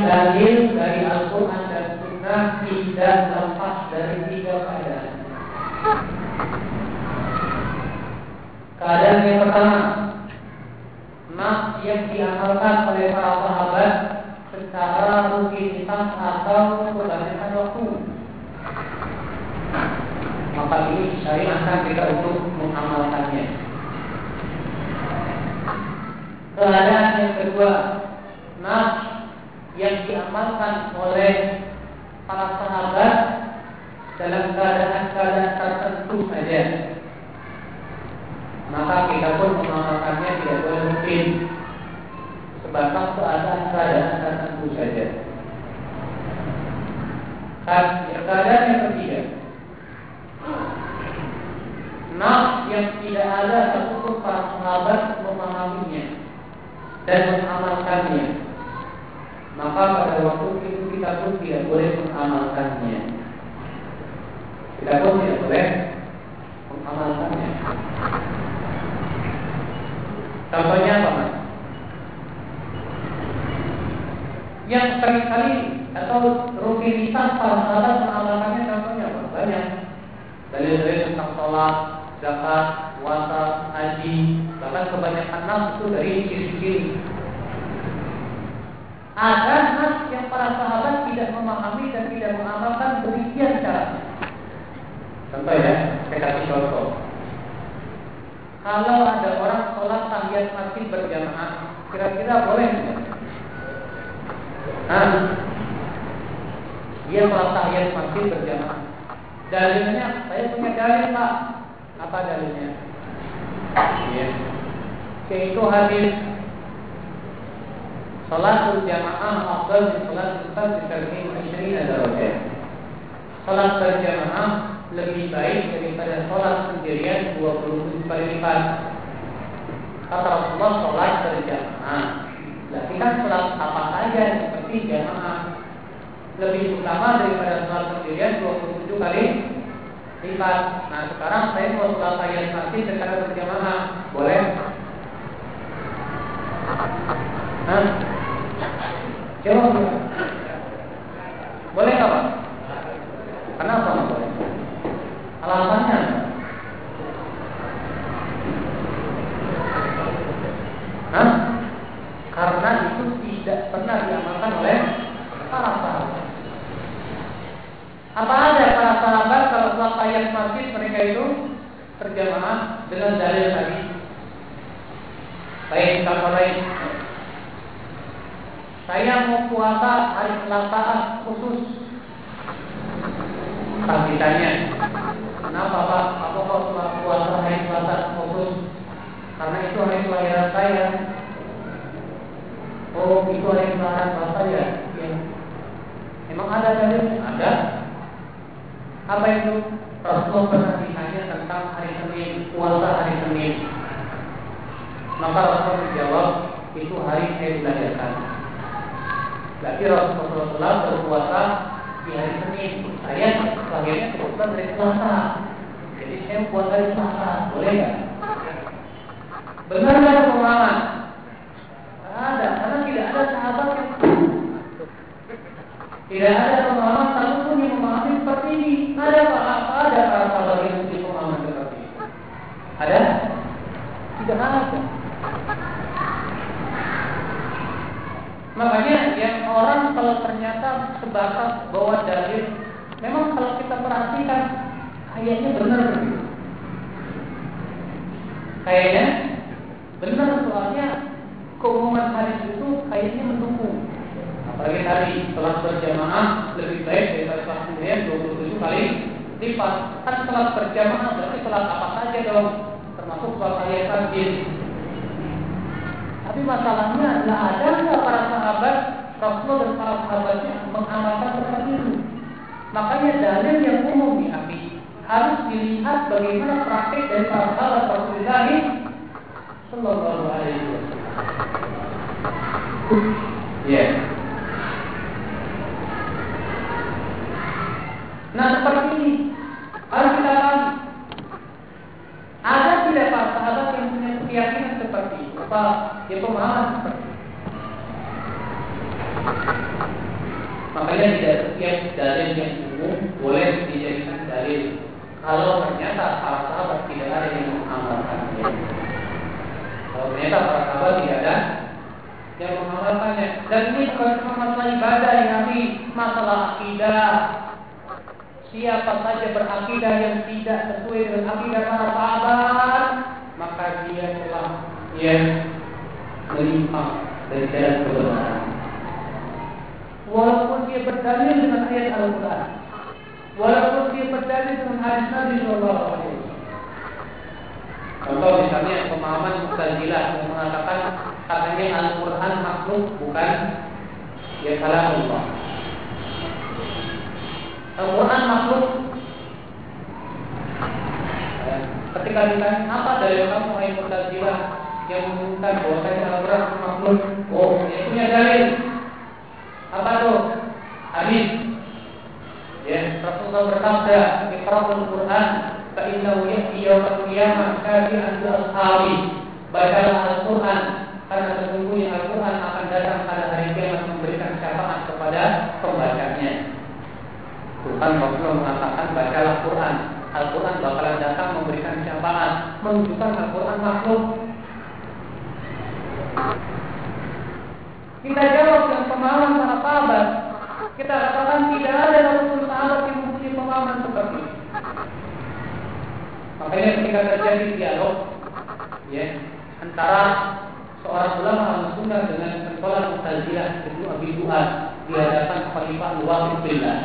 dalil dari Al-Quran dan Sunnah tidak lepas dari tiga keadaan. Keadaan yang pertama, Contohnya apa mas? Yang sering kali atau rutinitas para sahabat mengamalkannya contohnya apa? Banyak dari-dari tentang sholat, zakat, puasa, haji Bahkan kebanyakan nas itu dari ciri-ciri Ada nas yang para sahabat tidak memahami dan tidak mengamalkan demikian cara Contoh ya, saya kasih contoh kalau ada orang sholat tahiyat masih berjamaah, kira-kira boleh nggak? Hah? Dia sholat tahiyat masjid berjamaah. Dalilnya, saya punya dalil pak. Apa dalilnya? Ya. Yaitu hadis Sholat berjamaah afdal sholat salatul di bi ini 20 Sholat berjamaah lebih baik daripada sholat sendirian 27 kali lipat. Kata Rasulullah sholat berjamaah. Nah, kita sholat apa saja seperti jamaah lebih utama daripada sholat sendirian 27 kali lipat. Nah sekarang saya mau sholat tayyat masjid secara berjamaah boleh? Hah? Jawab boleh nggak pak? Kenapa nggak boleh? Alasannya? Hah? Karena itu tidak pernah diamalkan oleh para sahabat. Apa ada para sahabat kalau sholat ayat masjid mereka itu berjamaah dengan dalil tadi? Baik, kalau lain. Saya mau puasa hari Selasa khusus. Pas ditanya, kenapa Pak? Apa kok puasa hari Selasa khusus? Karena itu hari kelahiran saya. Oh, itu hari kelahiran bapak ya? Ya. Emang ada dalil? Ada. Apa itu? Rasulullah pernah ditanya tentang hari Senin, puasa hari Senin. Maka Rasul menjawab, itu hari saya dilahirkan. Berarti Rasulullah berpuasa di hari Senin. Saya lahirnya kebetulan hari Selasa. Jadi saya puasa hari Selasa, boleh nggak? Benar nggak pemahaman? Ada, karena tidak ada sahabat yang tidak ada pemahaman satupun yang memahami seperti ini. Ada apa? Ada para sahabat yang memiliki pemahaman seperti ini? Ada? Tidak ada. Makanya yang orang kalau ternyata sebatas bawa dalil, memang kalau kita perhatikan kayaknya benar begitu. Kayaknya benar soalnya keumuman hadis itu kayaknya mendukung. Apalagi tadi sholat berjamaah lebih baik daripada sholat sendirian 27 kali lipat. Kan sholat berjamaah berarti sholat apa saja dong, termasuk sholat ayat. Tapi masalahnya adalah ada nggak para sahabat Rasul dan para sahabatnya mengamalkan seperti itu. Makanya dalil yang umum nih Abi harus dilihat bagaimana praktek dari para sahabat Rasulullah Sallallahu Alaihi Wasallam. Ya. Nah seperti ini harus kita pahami. Ada tidak para sahabat yang punya keyakinan Apa ya pemahaman? Makanya tidak setiap dalil yang umum boleh dijadikan dalil. Kalau ternyata para sahabat tidak ada yang mengamalkannya. Kalau ternyata para sahabat tidak ada yang mengamalkannya. Dan ini bukan cuma masalah ibadah yang nanti masalah akidah. Siapa saja berakidah yang tidak sesuai dengan akidah para sahabat, maka dia telah ya menyimpang dari jalan kebenaran. Walaupun dia berdalil dengan ayat Al-Quran, walaupun dia berdalil dengan hadis Nabi Shallallahu Alaihi Wasallam. Contoh misalnya pemahaman Mu'tazilah yang mengatakan katanya Al-Quran makhluk bukan ya kalam Allah. Al-Quran makhluk. Ketika ditanya apa dari kamu yang Mu'tazilah yang mengumumkan bahwa saya Al-Quran makhluk, oh dia punya dalil. Apa tuh? Hadis. Ya, Rasulullah bersabda, "Iqra'ul Qur'an fa innahu ya'ti yawmal qiyamah kafi'an bi ashabi." Bacalah Al-Qur'an karena sesungguhnya Al-Qur'an akan datang pada hari kiamat memberikan syafaat kepada pembacanya. Tuhan Rasulullah mengatakan bacalah Quran. Al-Quran bakalan datang memberikan syafaat, menunjukkan Al-Quran makhluk. Kita jawab dengan pemahaman para sahabat. Kita katakan tidak ada satupun sahabat yang mempunyai pemahaman seperti ini. Makanya ketika terjadi dialog, ya, antara seorang ulama al-sunnah dengan sekolah Mu'tazilah Ibnu Abi Du'ad di hadapan Khalifah Al-Waqid Billah.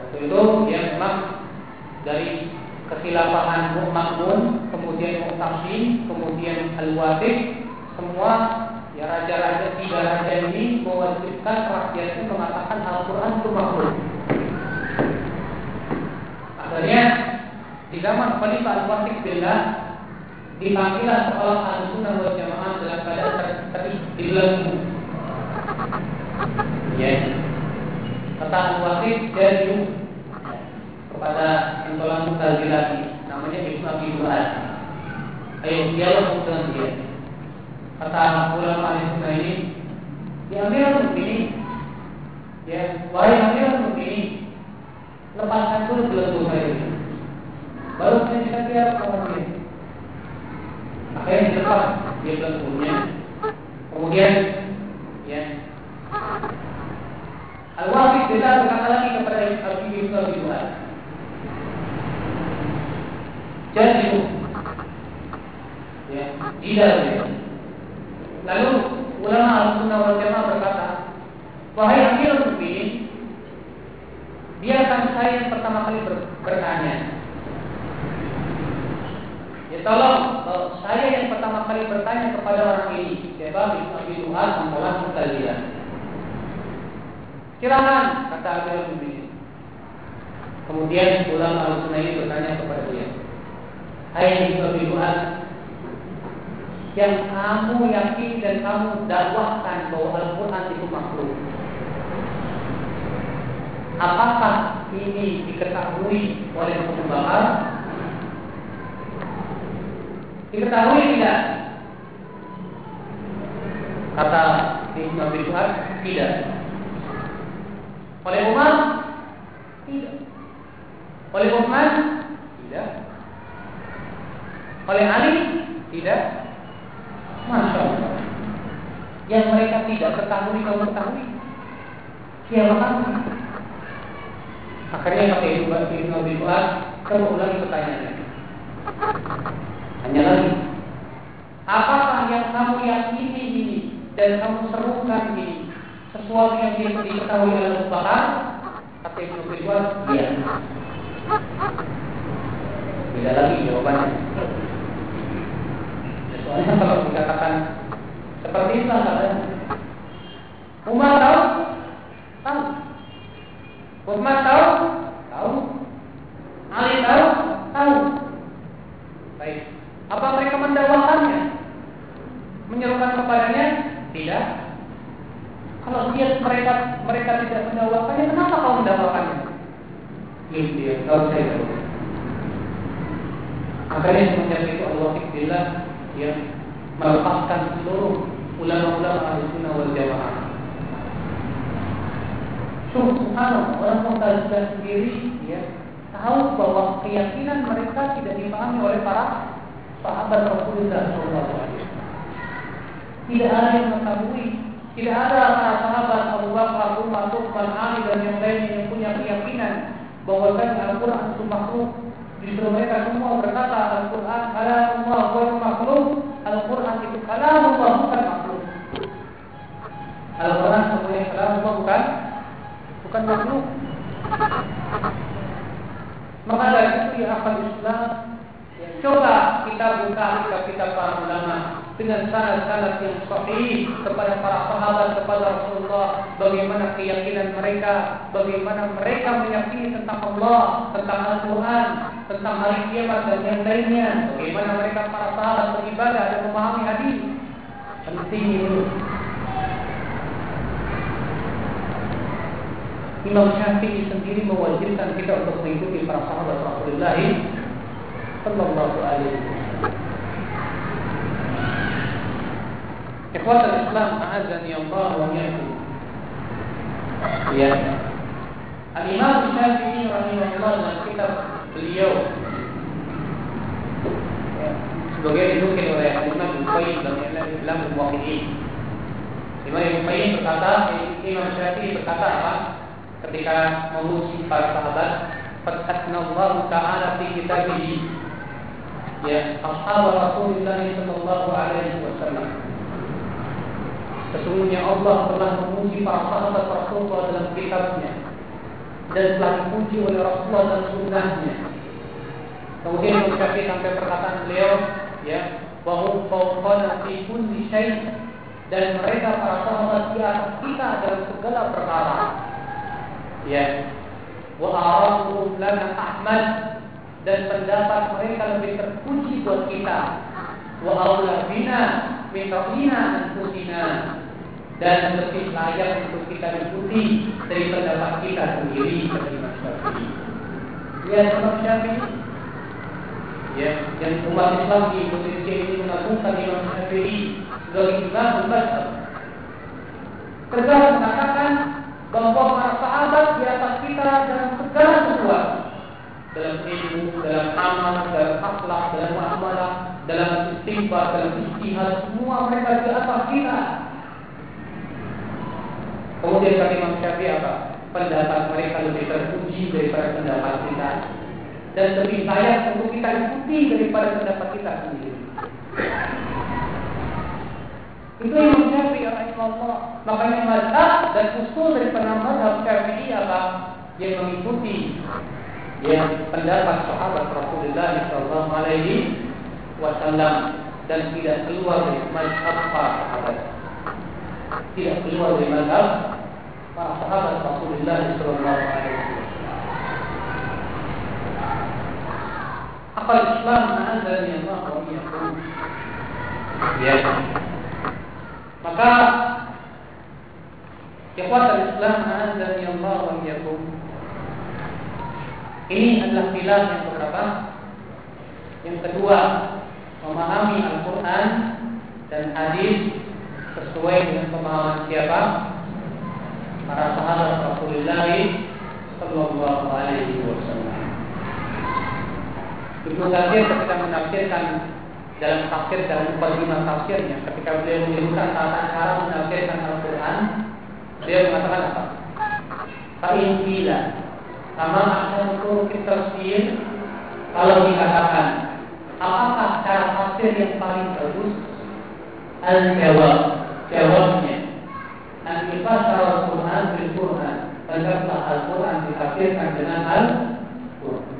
Waktu itu dia memang dari kesilapahan Mu'makmun, kemudian Mu'tasim, kemudian Al-Waqid, semua ya raja-raja tiga raja ini mewajibkan rakyatnya mengatakan Al-Quran itu makhluk. Akhirnya di zaman Khalifah Al-Waqid Billah dipanggillah sekolah al-sunnah wal jamaah dalam keadaan terbelenggu. Ya, kata Al-Wahid jadi kepada intolan lagi namanya Ibnu Abi Duhan. Ayo dialog dengan dia. Kata ulama ahli ini, ya Amirul Mukminin, ya wahai Amirul Mukminin, lepaskan dulu belenggu saya ini. Baru saya bisa biar kamu dia. Akhirnya dilepas dia belenggunya. Kemudian, ya Al-Wahid kita berkata lagi kepada Abi Duhan. Jadi, ya, tidak. Lalu ulama Al-Sunnah wal Jamaah berkata, wahai Amirul Mukminin, biarkan saya yang pertama kali ber bertanya. Ya tolong, saya yang pertama kali bertanya kepada orang ini, siapa Ibnu Abi Duhan Ampolan Mutazila. Silakan, kata Amirul Mukminin. Kemudian ulama Al-Sunnah ini bertanya kepada dia, Hai Ibnu Abi Duhan, yang kamu yakin dan kamu dakwahkan bahwa Al-Quran itu makhluk. Apakah ini diketahui oleh hukum bakar? Diketahui tidak? Kata Ibn Abi Tuhar, tidak. Oleh Umar? Tidak. Oleh Uthman? Tidak. Oleh Ali? Tidak. Masya Allah. Yang mereka tidak ketahui kalau ketahui. Siapa kamu? Akhirnya kata Ibu Ibn Abi Fuad, kamu ulangi pertanyaannya. Hanya lagi. Apakah yang kamu yakini ini dan kamu serukan ini sesuatu yang dia diketahui oleh Abu Bakar? Kata Ibn Abi Fuad, iya. Tidak lagi jawabannya. Soalnya kalau dikatakan seperti itu katanya. Umar tahu? Tahu. Uthman tahu? Tahu. Ali tahu? Tahu. Baik. Apa mereka mendakwakannya? Menyerukan kepadanya? Tidak. Kalau dia mereka mereka tidak mendakwakannya, kenapa kau mendakwakannya? Ini dia, kalau saya tahu. Akhirnya semenjak itu Allah Billah ya melepaskan seluruh ulama-ulama ahli sunnah wal jamaah. Subhanallah, orang Mu'tazilah sendiri ya tahu bahwa keyakinan mereka tidak dipahami oleh para sahabat Rasulullah SAW. Tidak ada yang mengetahui, tidak ada para sahabat Abu Bakar, Umar, Utsman, Ali dan yang lain yang punya keyakinan bahwa Al-Quran itu makhluk Justru mereka semua berkata Al-Quran kalamullah bukan makhluk. Al-Quran itu kalamullah bukan makhluk. Al-Quran semuanya kalamullah bukan? Bukan makhluk. Maka dari itu ya akal Islam Coba kita buka kitab-kitab para ulama dengan sanad-sanad yang sahih kepada para sahabat kepada Rasulullah. Bagaimana keyakinan mereka? Bagaimana mereka meyakini tentang Allah tentang Al-Qur'an tentang hari kiamat dan yang lainnya? Bagaimana mereka para sahabat beribadah dan memahami hadis? Penting itu Imam Syafi'i sendiri mewajibkan kita untuk mengikuti para sahabat Rasulullah sallallahu alaihi wasallam Ikhwatul Islam a'azani Allah wa iyyakum. Ya. Al-Imam Syafi'i rahimahullah dalam kitab beliau ya, sebagai dinukil oleh Imam Ibnu Qayyim dalam Islam Al-Muwaqqi'in. Imam Ibnu Qayyim berkata, Imam Syafi'i berkata apa? Ketika memuji para sahabat, "Fatatna Allah Ta'ala fi kitabih." Ya, ashab Rasulullah sallallahu alaihi wasallam Sesungguhnya Allah telah memuji para sahabat Rasulullah dalam kitabnya dan telah dipuji oleh Rasulullah dan sunnahnya. Kemudian mencapai sampai perkataan beliau, ya, bahwa fawqana fi kulli syai' dan mereka para sahabat di atas kita dalam segala perkara. Ya. Wa arahu lana Ahmad dan pendapat mereka lebih terpuji buat kita. Wa aula bina min anfusina dan lebih layak untuk kita ikuti dari pendapat kita sendiri Imam Syafi'i. Ya, Imam Syafi'i. Ya, yang umat Islam di Indonesia ini mengagungkan Imam Syafi'i sebagai imam mazhab. Tegas mengatakan bahwa para sahabat di atas kita dalam segala sesuatu dalam ilmu, dalam amal, dalam akhlak, dalam muamalah, dalam istighfar, dalam istihad, semua mereka di atas kita. Kemudian kata Imam apa? Pendapat mereka lebih terpuji daripada pendapat kita dan lebih layak untuk kita ikuti daripada pendapat kita sendiri. Itu Imam Syafi'i rahimahullah. Makanya mazhab dan usul dari penambahan Syafi'i apa? Yang mengikuti yang pendapat sahabat Rasulullah Sallallahu Alaihi Wasallam dan tidak keluar dari mazhab para sahabat. Tidak keluar dari mazhab para sahabat Rasulullah Sallallahu Alaihi Wasallam. Akal Islam adalah yang Ya. Maka Ikhwatul Islam adalah yang Allah ini adalah pilar yang berapa? Yang kedua, memahami Al-Quran dan hadis sesuai dengan pemahaman siapa? Para sahabat Rasulullah Sallallahu Alaihi Wasallam. Ibnu Katsir ketika menafsirkan dalam tafsir dalam lima tafsirnya, ketika beliau menyebutkan tata cara menafsirkan Al-Quran, beliau mengatakan apa? Fa'in sama kita tafsir kalau dikatakan apakah cara tafsir yang paling bagus? Al-jawab, jawabnya Al-ifasar Al-Quran bil-Quran Hendaklah Al-Quran ditafsirkan dengan Al-Quran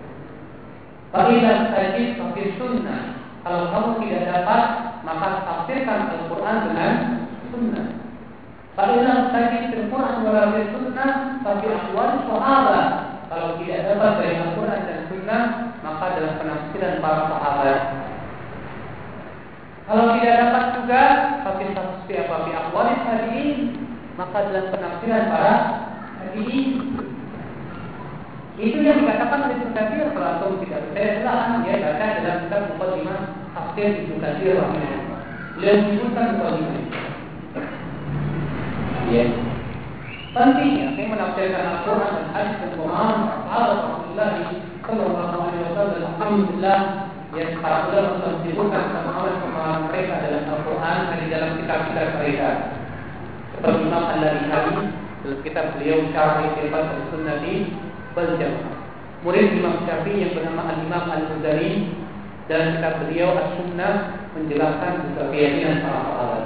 Fa'ilah tajid tafsir sunnah Kalau kamu tidak dapat Maka tafsirkan Al-Quran dengan sunnah Fa'ilah tajid Al-Quran wala sunnah Tapi akwal sahabat kalau tidak dapat dari Al-Quran dan Sunnah maka dalam penafsiran para sahabat kalau tidak dapat juga tapi tafsir apa bi aqwalis tabi'in maka dalam penafsiran para tabi'in itu yang dikatakan oleh Ibnu Katsir kalau antum tidak percaya silahkan dia baca dalam kitab Muqaddimah tafsir Ibnu Katsir rahimahullah. Beliau menyebutkan Muqaddimah. Ya. Pentingnya saya menafsirkan Al-Quran dan hadis dan Quran sahabat Rasulullah Sallallahu Alaihi Wasallam. Alhamdulillah yang para ulama telah menyebutkan pemahaman-pemahaman mereka dalam Al-Quran dan di dalam kitab-kitab mereka. Seperti Imam Al-Lari dalam kitab beliau Syarah Ikhtifat al-Sunnah di Baljam. Murid Imam Syafi'i yang bernama Al-Imam Al-Muzari dalam kitab beliau As-Sunnah menjelaskan juga keyakinan para sahabat.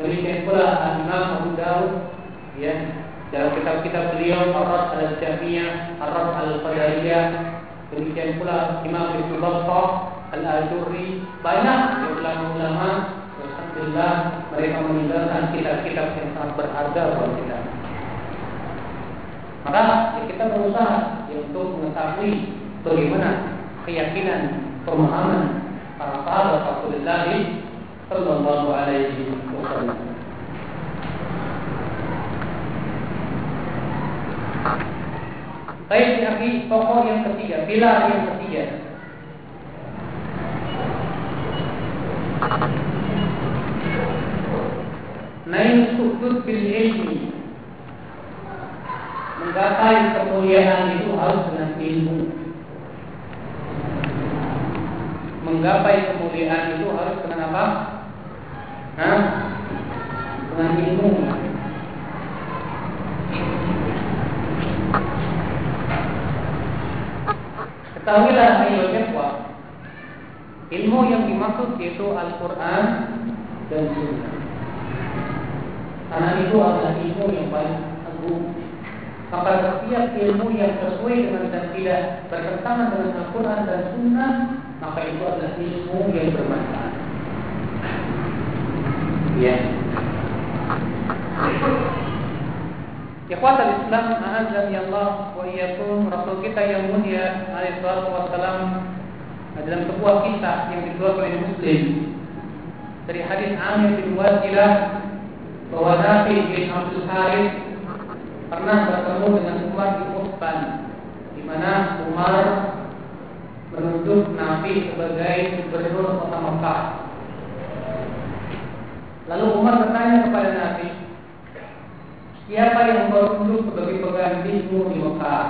Demikian pula Al-Imam Abu Dawud ya dalam kitab-kitab beliau Ar-Rad al-Jami'ah, Ar-Rad al-Qadariyah, demikian pula Imam Ibnu Battah, Al-Ajurri, banyak ulama-ulama Alhamdulillah mereka meninggalkan kitab-kitab yang sangat berharga buat kita. Maka ya kita berusaha ya, untuk mengetahui bagaimana keyakinan pemahaman para sahabat Rasulullah Sallallahu Alaihi Wasallam. Baik lagi pokok yang ketiga, pilar yang ketiga. Naik sudut bil ilmi Menggapai kemuliaan itu harus dengan ilmu Menggapai kemuliaan itu harus dengan apa? Nah, dengan ilmu Ketahuilah ayo ikhwah. Ilmu yang dimaksud yaitu Al-Quran dan Sunnah. Karena itu adalah ilmu yang paling agung. Maka setiap ilmu yang sesuai dengan dan tidak bertentangan dengan Al-Quran dan Sunnah Maka itu adalah ilmu yang bermanfaat. Ya Ikhwatal Islam a'azani Allah wa iyyakum Rasul kita yang mulia alaihi salatu wasalam dalam sebuah kisah yang dikeluarkan oleh Muslim dari hadis Amir bin Wasilah bahwa Nabi bin Abdul Harith pernah bertemu dengan Umar di Uthman di mana Umar menunjuk Nabi sebagai gubernur kota Mekah. Lalu Umar bertanya kepada Nabi, siapa yang kau tunjuk sebagai penggantimu di Mekah?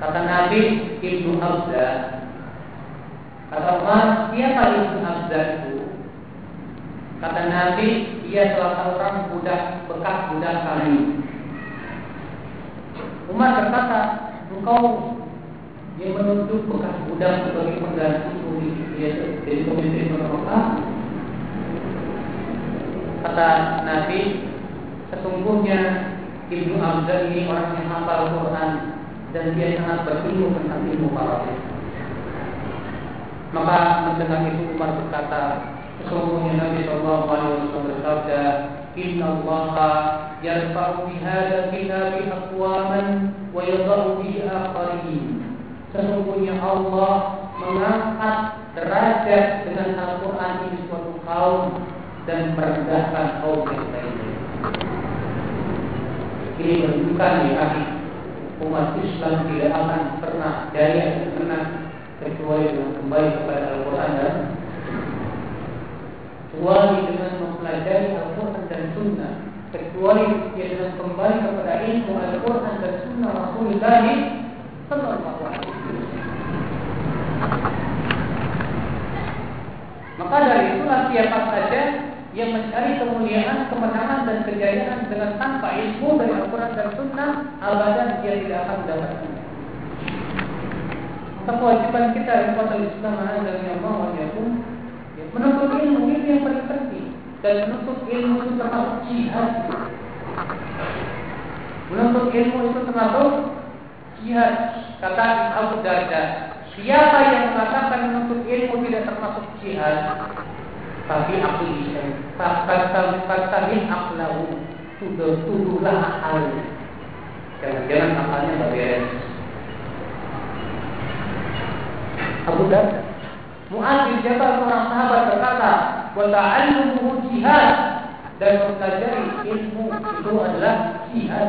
Kata Nabi, Ibnu Abda. Kata Umar, siapa Ibnu Abda itu? Kata Nabi, ia salah seorang budak bekas budak kami. Umar berkata, engkau yang menunjuk bekas budak sebagai pengganti dia jadi pemimpin Mekah. Kata Nabi, sesungguhnya Ibnu Abdul ini orang yang hafal Quran dan dia sangat berilmu tentang ilmu para Maka mendengar itu Umar berkata, sesungguhnya Nabi Shallallahu Alaihi Wasallam bersabda, Inna Allah yarfa'u bihada kitabi aqwaman wa yadha'u akharin. Sesungguhnya Allah mengangkat derajat dengan Al-Quran ini suatu kaum dan merendahkan kaum yang lainnya. Ini menunjukkan ya umat Islam tidak akan pernah jaya menang kecuali dengan kembali kepada Al-Quran dan kecuali dengan mempelajari Al-Quran dan Sunnah. Kecuali dengan kembali kepada ilmu Al-Quran dan Sunnah Rasulullah Sallallahu Alaihi. Maka dari itulah siapa saja yang mencari kemuliaan, kemenangan dan kejayaan dengan tanpa ilmu dari Al-Quran dan Sunnah, abadan dia tidak akan mendapatkan. Maka kewajiban kita di kota Islam dan yang mau pun Menuntut ilmu itu yang paling penting dan menuntut ilmu itu termasuk jihad. Menuntut ilmu itu termasuk jihad. Kata Abu Darda, siapa yang mengatakan menuntut ilmu tidak termasuk jihad, tapi aku bisa. Kata aklahu sudah tuduhlah akal. Jangan-jangan akalnya beres. Abu Darda Mu'ad bin Jabal seorang sahabat berkata, "Wa ta'allumuhu jihad." Dan mempelajari ilmu itu adalah jihad.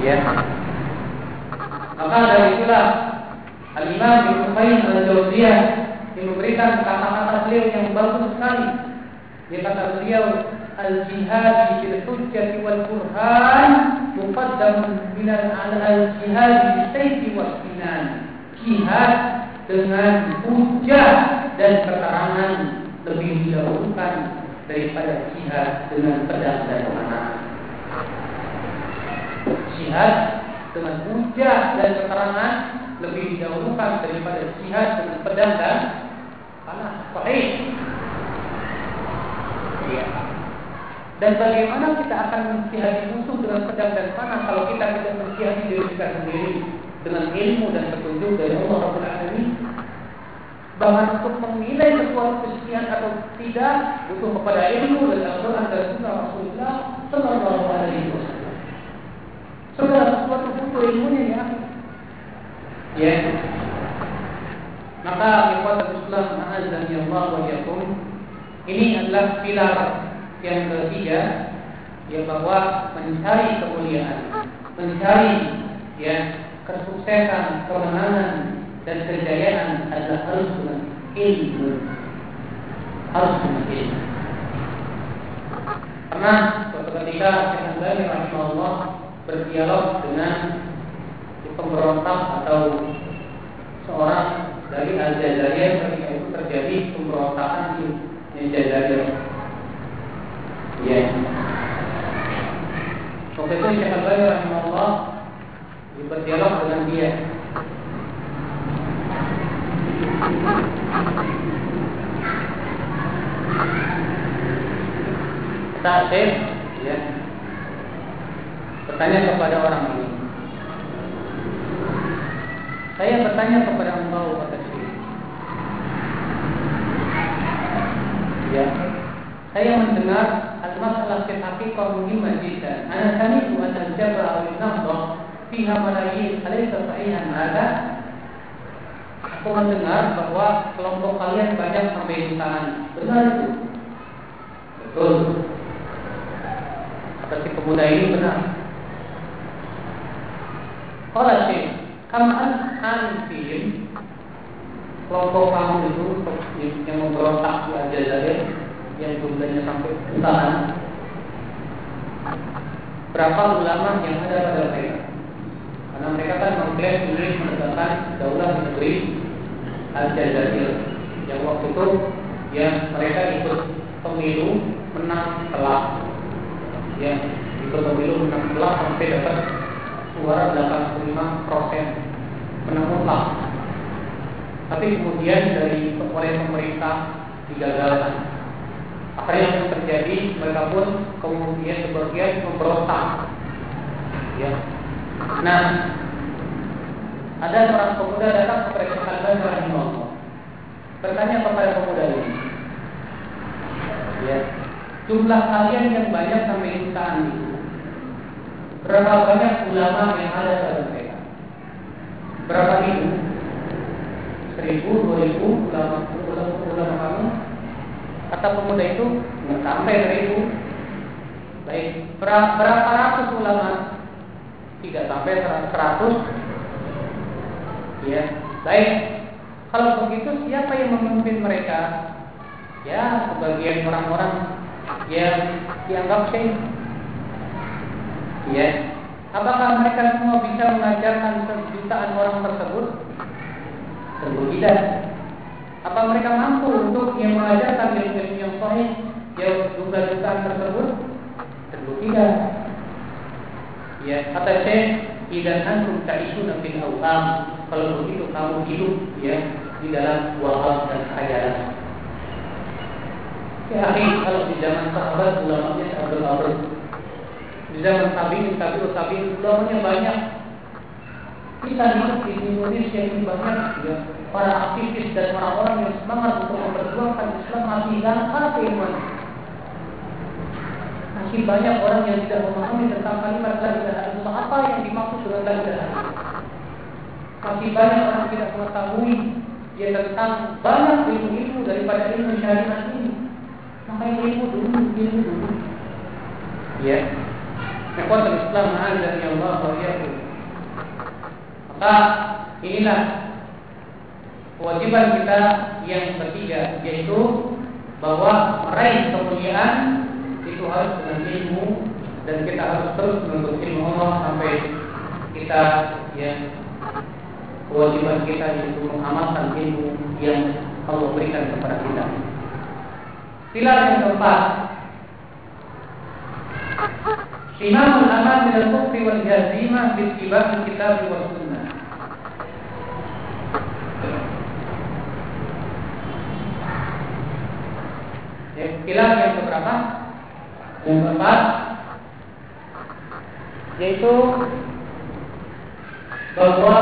Ya. Maka dari itulah Al-Imam Ibnu Qayyim al-Jauziyah yang memberikan kata-kata beliau yang bagus sekali. Dia kata beliau, al-jihad fil hujjah wal burhan muqaddam min al-jihad bi sayfi was sinan. Jihad dengan hujah dan keterangan lebih didahulukan daripada jihad dengan pedang dan panah. Jihad dengan hujah dan keterangan lebih didahulukan daripada jihad dengan pedang dan panah. Sahih. Ya. Dan bagaimana kita akan menjihadi musuh dengan pedang dan panah kalau kita tidak menjihadi diri kita sendiri? dengan ilmu dan petunjuk dari Allah Rabbul Alamin. Bahkan untuk menilai sesuatu kesucian atau tidak butuh kepada ilmu dan Al-Quran dan Sunnah Rasulullah Sallallahu Alaihi Wasallam. Segala sesuatu butuh ilmunya ya. Ya. Maka ikhwan Islam Azza Allah wa yakum ini adalah pilar yang ketiga ya bahwa mencari kemuliaan, mencari ya kesuksesan, kemenangan dan kejayaan adalah harus dengan ilmu. Harus dengan ilmu. Pernah suatu ketika Syekh Albani rahimahullah berdialog dengan pemberontak atau seorang dari Al-Jazair ketika itu terjadi pemberontakan di Al-Jazair. Ya. Waktu itu Syekh Albani rahimahullah berdialog dengan dia. Tasir, ya, bertanya kepada orang ini. Saya bertanya kepada engkau kata Syekh. Ya, saya mendengar al-masalah fil haqiqah muhimmah jiddan. Ana sami'tu an al-jabra al-nahdah fiha malayin alaysa sahihan ada aku mendengar bahwa kelompok kalian banyak tangan benar itu Betul. Kata si pemuda ini benar. Kalau sih, kamu anfihim kelompok kamu itu yang memberontak di Aljazair yang jumlahnya sampai jutaan. Berapa ulama yang ada pada mereka? Karena mereka kan mengklaim Inggris menegakkan daulah negeri Aljazair yang waktu itu yang mereka ikut pemilu menang telak. Yang ikut pemilu menang telak sampai dapat suara 85 persen menang tapi kemudian dari oleh pemerintah digagalkan. Akhirnya yang terjadi mereka pun kemudian sebagian memberontak. Ya. Nah, ada seorang pemuda datang Syekh Al-Albani rahimahullah. Bertanya kepada pemuda ini. Ya. Jumlah kalian yang banyak sampai itu. Berapa banyak ulama yang ada mereka? Berapa ribu? seribu, dua ribu ulama kamu kata pemuda itu? Nggak sampai seribu. Baik berapa, berapa ratus ulama tidak sampai seratus. Ya baik. Kalau begitu siapa yang memimpin mereka? Ya sebagian orang-orang yang dianggap syekh. Ya apakah mereka semua bisa mengajarkan jutaan orang tersebut Tentu tidak. Apa mereka mampu untuk yang mengajarkan ilmu-ilmu yang sahih yang jutaan tersebut? Tentu tidak. Ya, kata Syekh, "Idan antum ta'ishuna fil awham." Kalau begitu kamu hidup ya di dalam waham dan khayalan. Ya, kalau di zaman sahabat ulamanya Abdul Abdul di zaman tabiin, tabiut tabiin ulamanya banyak kita hidup di Indonesia ini banyak ya, para aktivis dan orang-orang yang semangat untuk memperjuangkan Islam masih hilang apa iman. Masih banyak orang yang tidak memahami tentang kalimat la ilaha illallah apa yang dimaksud dengan la ilaha Masih banyak orang yang tidak mengetahui ya tentang banyak ilmu-ilmu daripada ilmu syariat ini. Makanya ilmu dulu, ilmu dulu. Ya. Ikhwatul Islam azza Allah wa maka inilah kewajiban kita yang ketiga yaitu bahwa meraih kemuliaan itu harus dengan ilmu dan kita harus terus menuntut ilmu Allah sampai kita yang kewajiban kita yaitu mengamalkan ilmu yang Allah berikan kepada kita. Pilar yang keempat Imamul aman min al-kufri wal jazimah bi kitab wa sunnah Pilar yang keberapa? Yang keempat yaitu bahwa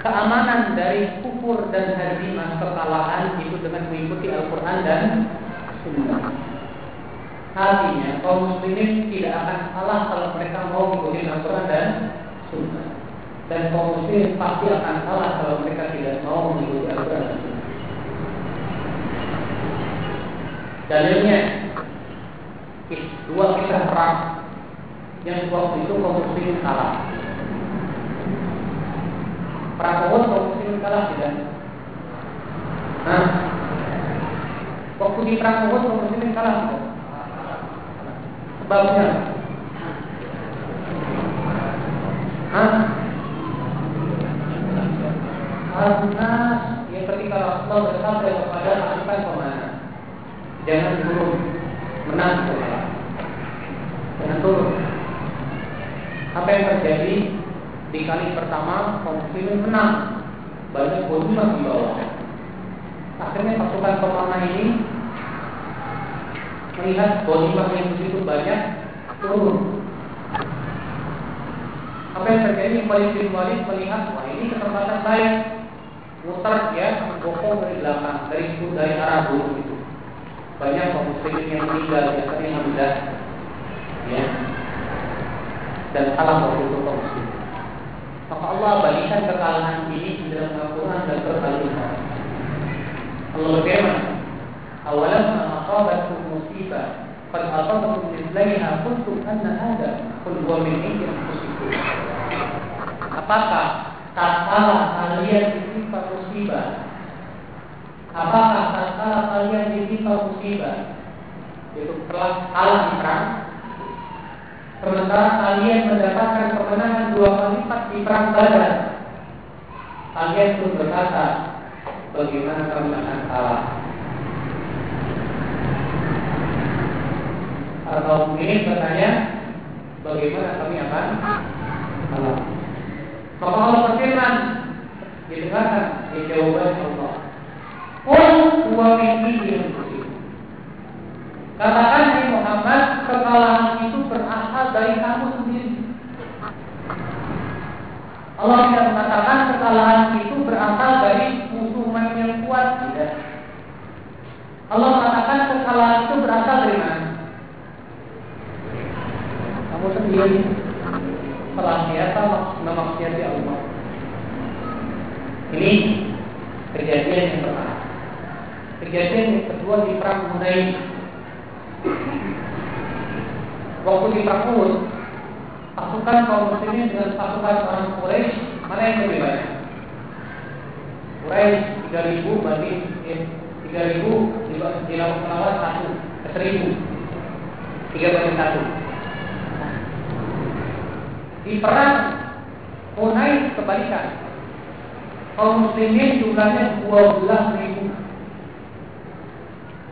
keamanan dari kufur dan hazimah kekalahan itu dengan mengikuti Al-Quran dan Sunnah. Artinya kaum muslimin tidak akan kalah kalau mereka mau mengikuti Al-Quran dan Sunnah dan kaum muslim pasti akan salah kalau mereka tidak mau mengikuti Al-Quran Dalilnya dua kisah perang yang waktu itu kaum muslim kalah. Perang Uhud kaum muslim kalah tidak? Nah, waktu di perang Uhud kaum muslim kalah? Sebabnya? Hah? Karena yang ketika Rasulullah bersabda kepada pasukan ke mana Jangan turun. Menang saudara Jangan turun. Apa yang terjadi? Di kali pertama kaum muslimin menang. Banyak gonimah di bawah Akhirnya pasukan pemanah ini Melihat gonimah yang begitu banyak Turun. Apa yang terjadi? Bin Walid melihat wah ini kesempatan baik mutar ya bokong dari belakang dari dari arah dulu itu banyak muslimin yang meninggal biasanya hamzah ya. Dan salah waktu itu muslim. Maka Allah balikan kekalahan ini dalam Al-Quran dan Al-Quran Allah berfirman, "Awalam asabatkum musibah قد أصابكم مثلها قلتم أن هذا قل هو من عند أنفسكم Apakah tak salah kalian ditimpa musibah? Apakah tak salah kalian ditimpa musibah? Yaitu telah kalah perang. Sementara kalian mendapatkan kemenangan dua kali lipat di perang Badar. Kalian pun berkata, bagaimana akan kalah? Atau mungkin bertanya, bagaimana kami akan kalah? Maka Allah berfirman, didengarkan di jawaban Allah. Qul huwa min Katakan di Muhammad, kekalahan itu berasal dari kamu sendiri. Allah tidak mengatakan kekalahan itu berasal dari musuh yang kuat, tidak. Allah mengatakan kekalahan itu berasal dari mana? Kamu sendiri telah biasa memaksiati Allah. Ini kejadian yang pertama. Kejadian yang kedua di Hunain. Waktu perang Uhud, pasukan kaum muslimin dengan pasukan orang Quraisy mana yang lebih banyak? Quraisy 3000 berarti eh, 3000 dilakukan melawan satu ke 1000 tiga banding satu di perang Hunain kebalikan. Kaum muslimin jumlahnya 12 ribu.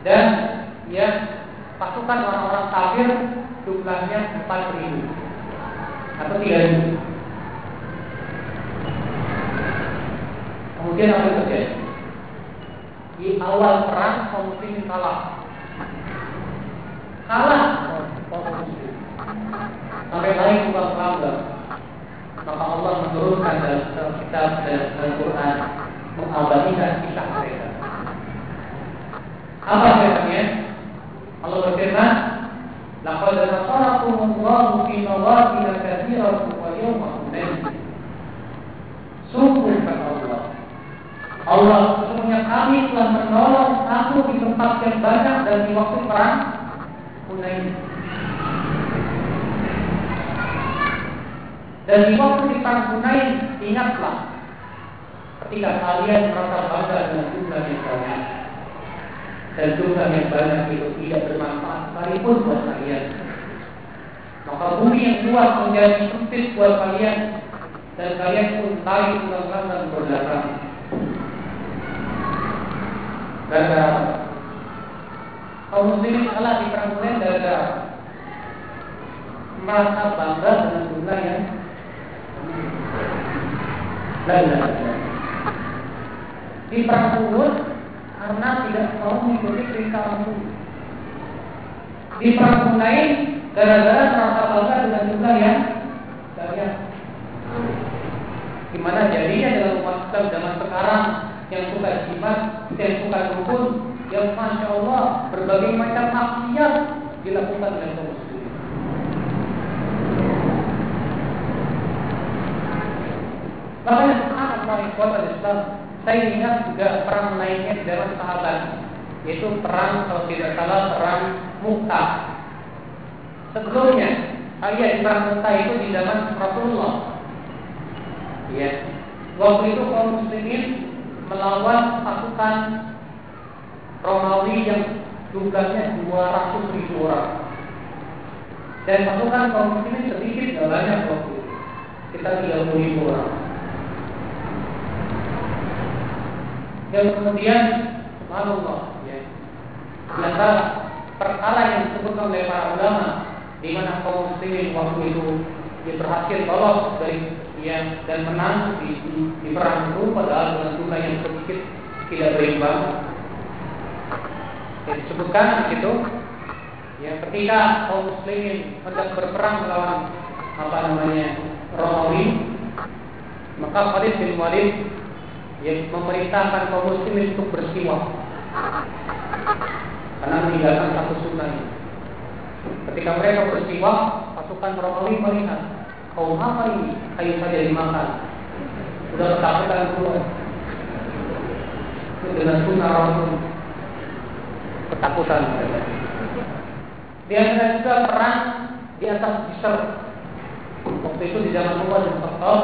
Dan ya pasukan orang-orang kafir jumlahnya 4 ribu atau 3 ribu. Kemudian apa yang terjadi? Di awal perang kaum muslimin kalah. Kalah sampai naik bukan kabar maka Allah menurunkan dalam kitab dan Al-Quran mengabadikan kisah mereka apa kisahnya Allah berfirman Laqad nasarakum Allah fi mawatin katsiratin wa yawma. Sungguh kata Allah. Allah sesungguhnya kami telah menolong aku di tempat yang banyak dan di waktu perang Hunain. Dan di waktu di perang Hunain, ingatlah ketika kalian merasa bangga dengan jumlah yang banyak dan jumlah yang banyak itu tidak bermanfaat sekalipun buat kalian. Maka bumi yang luas menjadi sempit buat kalian dan kalian pun lari ulang dan berdagang. Gara-gara kaum muslimin kalah di perang Hunain gara-gara merasa bangga dengan jumlah yang di perang Uhud karena tidak mau mengikuti perintah Rasul. Di perang Hunain gara-gara merasa bangga dengan jumlah yang banyak. Gimana jadinya dalam umat Islam zaman sekarang yang suka jimat, yang suka rukun, yang masya Allah berbagai macam maksiat dilakukan oleh kaum Makanya subhanallah ikhwan Islam, saya ingat juga perang lainnya di dalam sahabat, yaitu perang kalau tidak salah perang Muka. Sebelumnya, ayat perang Muka itu di zaman Rasulullah. Ya. Waktu itu kaum muslimin melawan pasukan Romawi yang jumlahnya 200 ribu orang. Dan pasukan kaum muslimin sedikit, tidak banyak waktu. Kita 30 ribu orang. Yang kemudian subhanallah ya. Di antara perkara yang disebutkan oleh para ulama di mana kaum muslimin waktu itu dia berhasil lolos dari ya dan menang di, di, di perang itu padahal dengan jumlah yang sedikit tidak berimbang. Yang disebutkan di situ ya ketika kaum muslimin hendak berperang melawan apa namanya Romawi maka Khalid bin Walid yang memerintahkan kaum muslimin untuk bersiwak karena meninggalkan satu sunnah Ketika mereka bersiwak, pasukan Romawi melihat kaum apa ini kayu saja dimakan. Sudah ketakutan keluar. Dengan sunnah Rasul ketakutan. Di antara juga perang di atas Bishr. Waktu itu di zaman Umar bin Khattab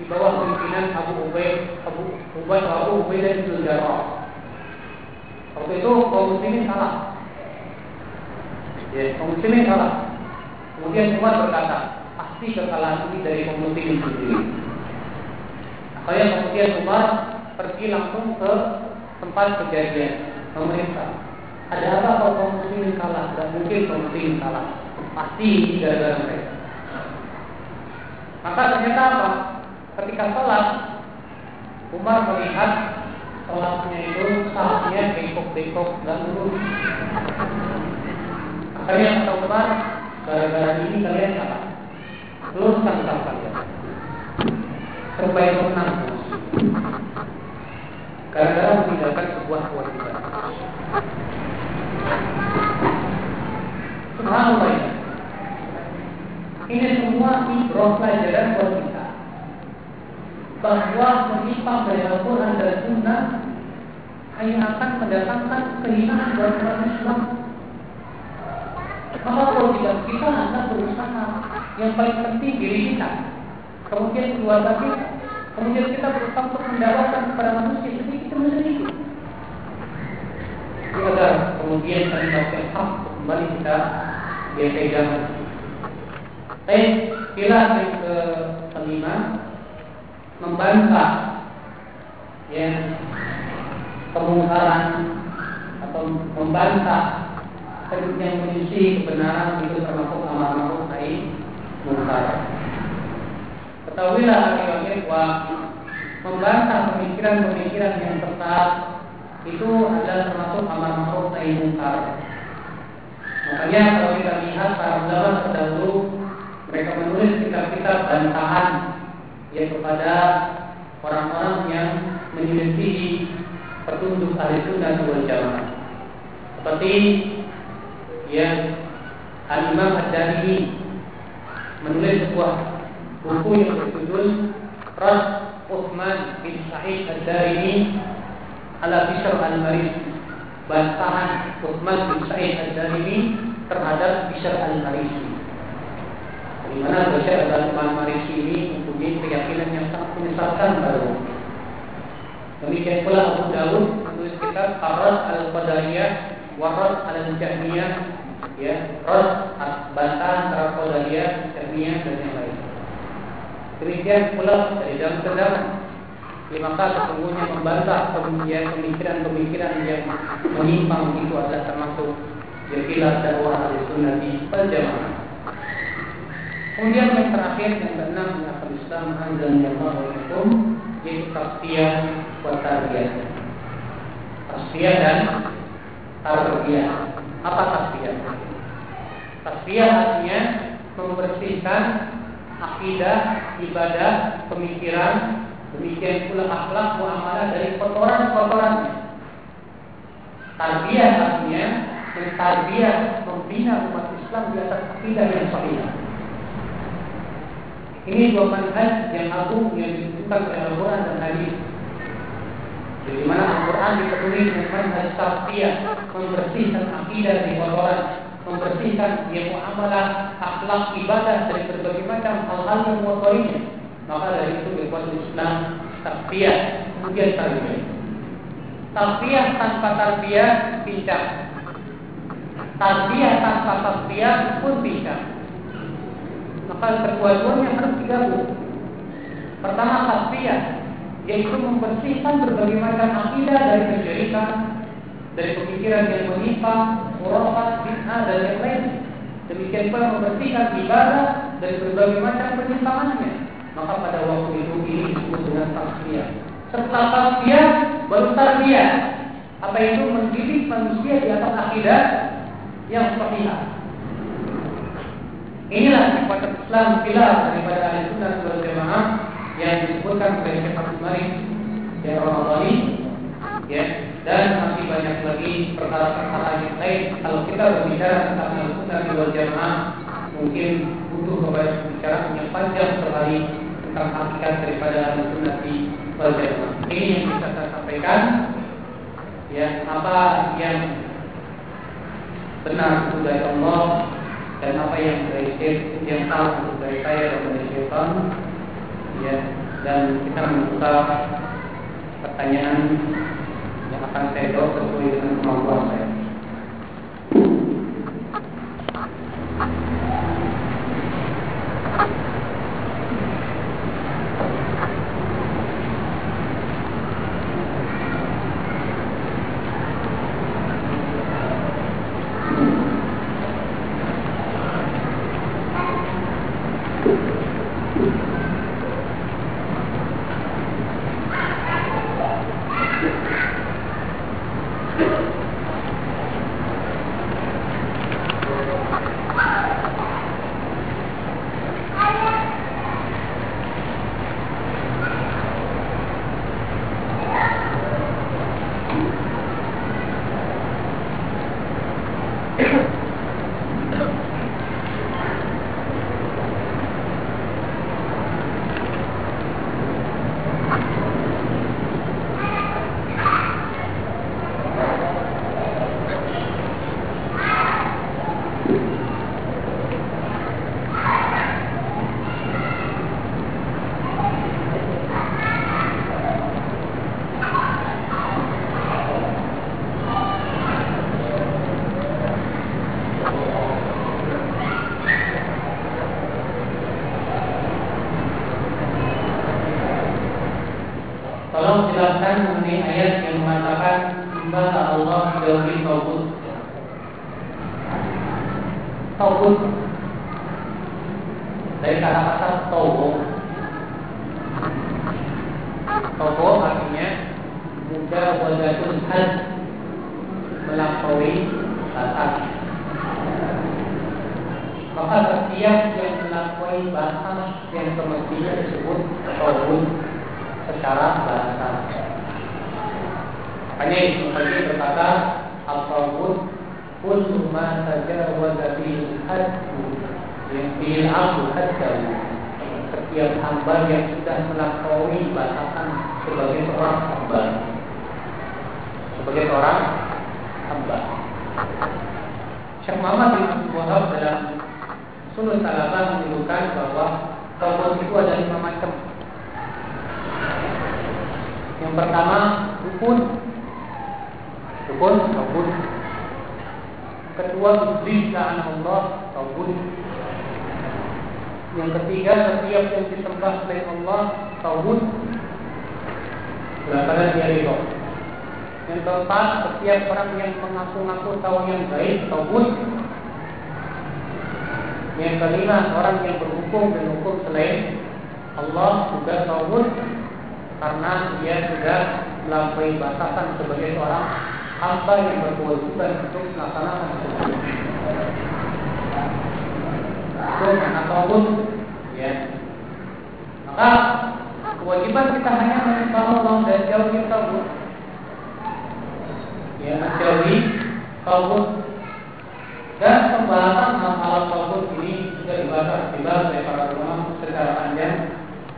di bawah pimpinan Abu Ubaid, Abu Ubaid, Abu Ubaid dan Jarrah. Waktu itu kaum muslimin salah. Ya, kaum muslimin salah. Kemudian Umar berkata, pasti kekalahan ini dari kaum muslimin sendiri. Saya kemudian Umar pergi langsung ke tempat kejadian pemerintah. Ada apa kalau kaum muslimin kalah? Dan mungkin kaum muslimin kalah. Pasti gara-gara mereka. Maka ternyata apa? Ketika sholat, Umar melihat sholatnya itu salahnya bengkok-bengkok dan lurus. Akhirnya kata Umar, gara-gara ini kalian salah. Luruskan salah kalian. Supaya menang. Gara-gara meninggalkan sebuah kewajiban. Subhanallah. Ini semua ibrah pelajaran buat kita bahwa menyimpang dari Al-Quran dan Sunnah hanya akan mendatangkan kehinaan buat umat Islam. Maka kalau tidak kita anda berusaha yang paling penting diri kita, kemudian keluarga kita, kemudian kita berusaha untuk mendapatkan kepada manusia sedikit demi sedikit. Agar kemudian yang hak kembali kita dia pegang. Eh, yang ke kelima membantah ya kemungkaran atau membantah yang mengisi kebenaran itu termasuk amar ma'ruf nahi munkar. Ketahuilah bahwa membantah pemikiran-pemikiran yang tepat itu adalah termasuk amar ma'ruf nahi munkar. Makanya kalau kita lihat para ulama terdahulu mereka menulis kitab-kitab bantahan ya kepada orang-orang yang menyelidiki petunjuk ahli sunnah wal jamaah. Seperti yang Al Imam Ad-Darimi menulis sebuah buku yang berjudul Ras Uthman bin Sa'id Ad-Darimi ala Bishr al-Maris bantahan Uthman bin Sa'id Ad-Darimi terhadap Bishr al-Marisi di mana Bishr al-Marisi ini mempunyai keyakinan yang sangat menyesatkan baru Demikian pula Abu Dawud menulis kitab Arad al-Qadariyah Warad al-Jahmiyah ya, Rad bantahan antara Qadariyah, Jahmiyah dan yang lain. Demikian pula dari dalam terdapat maka sesungguhnya membantah pemikiran-pemikiran yang menyimpang itu adalah termasuk jakilah dakwah ahli sunnati wal jamaah. Kemudian yang terakhir yang keenam yang Islam azan yang hukum yaitu tasfiyah wa tarbiyah. Tasfiyah dan tarbiyah. Apa tasfiyah? Tasfiyah artinya membersihkan akidah, ibadah, pemikiran, demikian pula akhlak muamalah dari kotoran-kotoran. Tarbiyah artinya mentarbiyah membina umat Islam di atas akidah yang sahih. Ini dua manhaj yang agung yang ditunjukkan oleh Al-Quran dan Hadis. Di mana Al-Quran dipenuhi dengan manhaj tarbiyah membersihkan akidah dari kotoran, membersihkan dia muamalah, akhlak, ibadah dari berbagai macam hal-hal yang mengotorinya. Maka dari itu dibuat Islam tarbiyah, kemudian tarbiyah. Tarbiyah tanpa tarbiyah pincang. Tarbiyah tanpa tarbiyah pun pincang. Maka kedua-duanya harus digabung. Pertama tarbiyah, yaitu membersihkan berbagai macam akidah dari kesyirikan, dari pemikiran yang menyimpang, khurafat, bid'ah dan yang lain. Demikian pula membersihkan ibadah dari berbagai macam penyimpangannya. Maka pada waktu itu ini disebut dengan tasbiyah. Setelah tasbiyah baru tarbiyah. Apa itu mendidik manusia di atas akidah yang sahih. Inilah sifat Islam pilar daripada ahli sunnah wal jamaah yang disebutkan oleh Syekh Abdul Malik ya Ramadhani ya. Dan masih banyak lagi perkara-perkara yang lain. Kalau kita berbicara tentang ahli sunnah wal jamaah mungkin butuh kepada pembicaraan yang panjang sekali tentang hakikat daripada ahli sunnah wal jamaah. Ini yang bisa saya sampaikan ya apa yang benar dari Allah dan apa yang saya yang tahu dari saya dan dari syaitan ya dan kita membuka pertanyaan yang akan saya jawab sesuai dengan kemampuan saya. Thank you. melampaui batasan sebagai seorang hamba yang berkewajiban untuk melaksanakan hukum ataupun ya. Maka kewajiban kita hanya menyembah Allah dan jauhi tagut ya menjauhi tagut dan pembahasan masalah tagut ini sudah dibahas dibahas oleh para ulama secara panjang.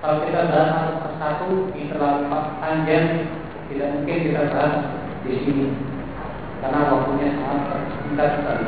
Kalau kita bahas satu persatu ini terlalu panjang tidak mungkin kita bahas di sini karena waktunya sangat singkat sekali.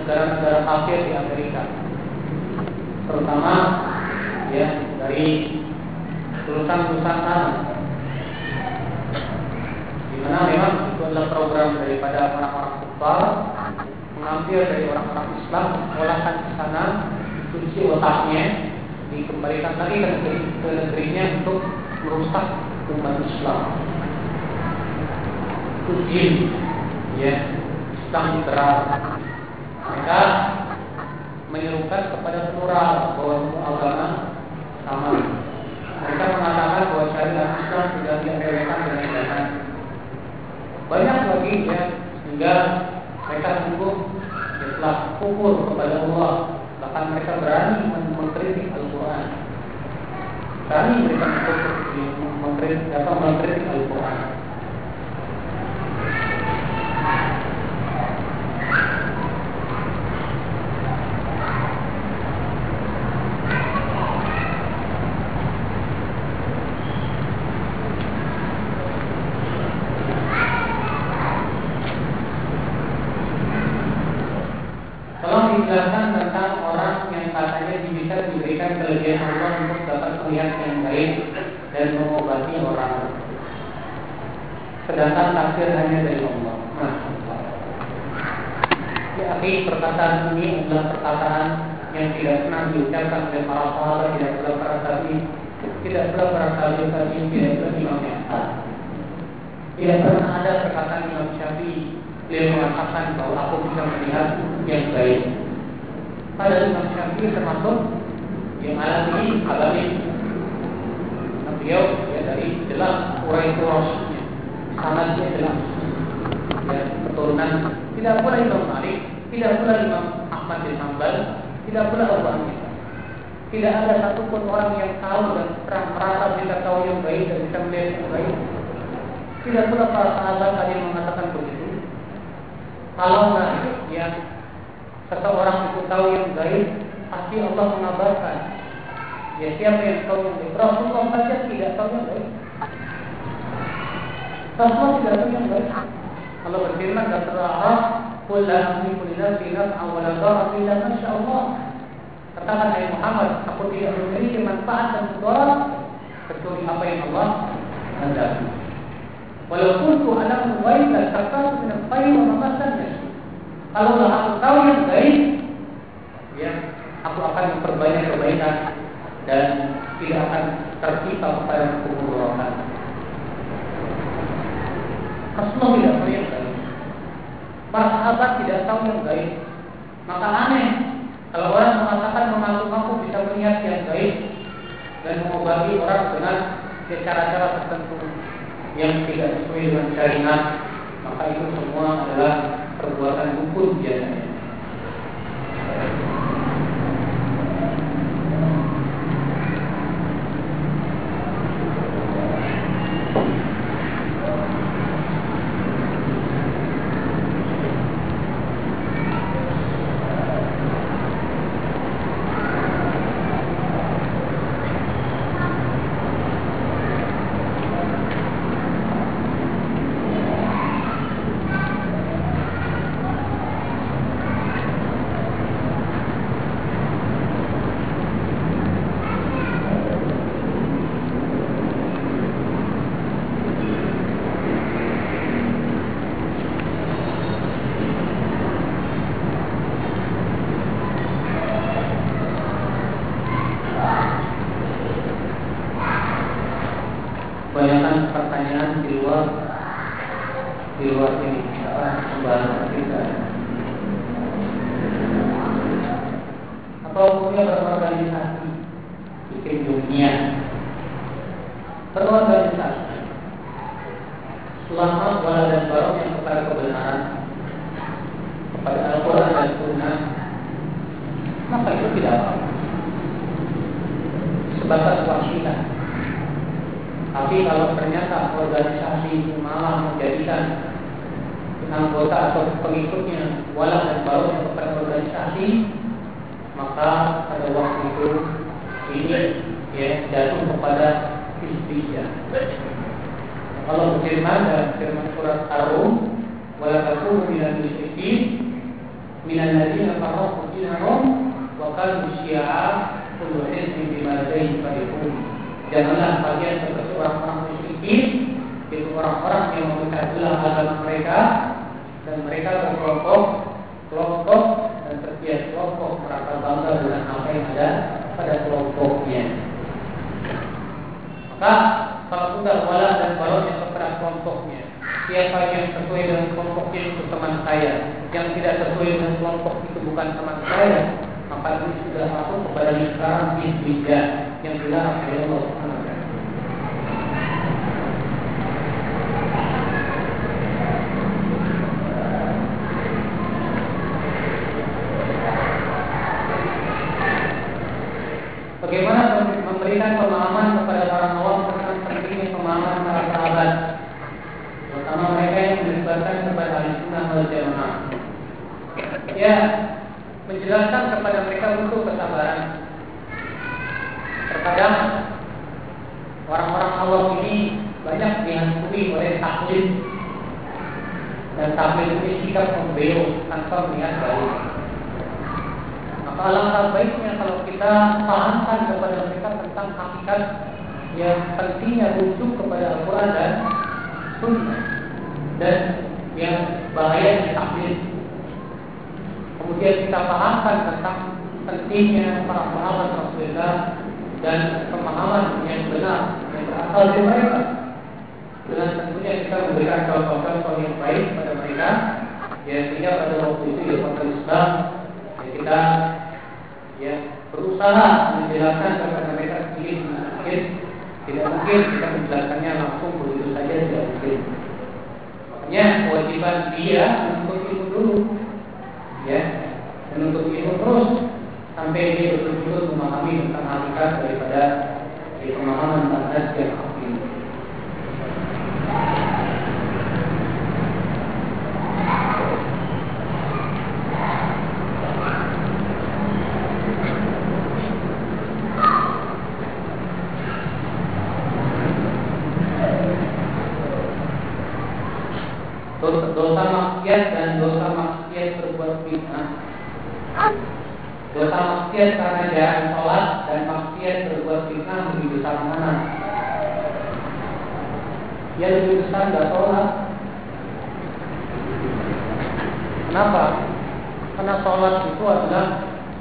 negara-negara kafir di Amerika. Terutama ya dari perusahaan-perusahaan. Sana di mana memang itu adalah program daripada orang-orang kufar mengambil dari orang-orang Islam mengolahkan ke sana cuci otaknya dikembalikan lagi ke, negeri-negerinya untuk merusak umat Islam. Itu jin ya Islam berat mereka menyerukan kepada plural bahwa semua agama sama. Mereka mengatakan bahwa syariat Islam sudah diajarkan dengan dasar banyak lagi ya sehingga mereka sungguh setelah telah kepada Allah. Bahkan mereka berani mengkritik Al-Quran. Berani mereka mengkritik apa mengkritik Al-Quran. Takdir hanya dari Allah. Nah, ya, perkataan ini adalah perkataan yang tidak pernah diucapkan oleh para sahabat, tidak pernah para tabi, tidak pernah para tabi tidak pernah Imam Ahmad. Tidak pernah ada perkataan Imam Syafi'i beliau mengatakan bahwa aku bisa melihat yang baik. Pada Imam Syafi'i termasuk yang di alami. Nah, beliau ya dari jelas urai Quraisy sanadnya jelas. Ya, keturunan. Tidak pula Imam Malik tidak pula Imam Ahmad bin Hanbal tidak pula Abu Hanifah tidak ada satupun orang yang tahu dan pernah merasa bisa tahu yang baik dan bisa melihat yang baik. Tidak pula para sahabat tadi yang mengatakan begitu. Kalau nggak ya seseorang itu tahu yang baik pasti Allah mengabarkan. Ya siapa yang tahu yang baik? Rasulullah saja tidak tahu yang baik Rasulullah tidak yang baik. Kalau berfirman dan terarah, "Qul la amliku li nafsi naf'an wa la dharra illa ma syaa Allah." Katakan hai Muhammad, aku tidak memiliki manfaat dan mudarat kecuali apa yang Allah kehendaki. Walau kuntu alam la takartu min al-khair wa ma Kalau aku tahu yang baik, ya, aku akan memperbanyak kebaikan dan tidak akan tercipta kepada keburukan. Rasulullah tidak tahu yang. Para sahabat tidak tahu yang baik. Maka aneh kalau orang mengatakan mengaku-ngaku bisa melihat yang baik dan mengobati orang dengan cara-cara tertentu yang tidak sesuai dengan syariat, maka itu semua adalah perbuatan dukun biasanya. Kita ya berusaha menjelaskan kepada mereka sedikit mungkin tidak mungkin kita menjelaskannya langsung begitu saja tidak mungkin. Makanya kewajiban dia untuk ilmu dulu ya menuntut ilmu terus sampai dia betul-betul memahami tentang hakikat daripada pemahaman manhaj yang hakiki. Dosa, dosa maksiat dan dosa maksiat berbuat bid'ah. Dosa maksiat karena jarang sholat dan maksiat berbuat bid'ah lebih besar mana? Ya lebih besar nggak sholat. Kenapa? Karena sholat itu adalah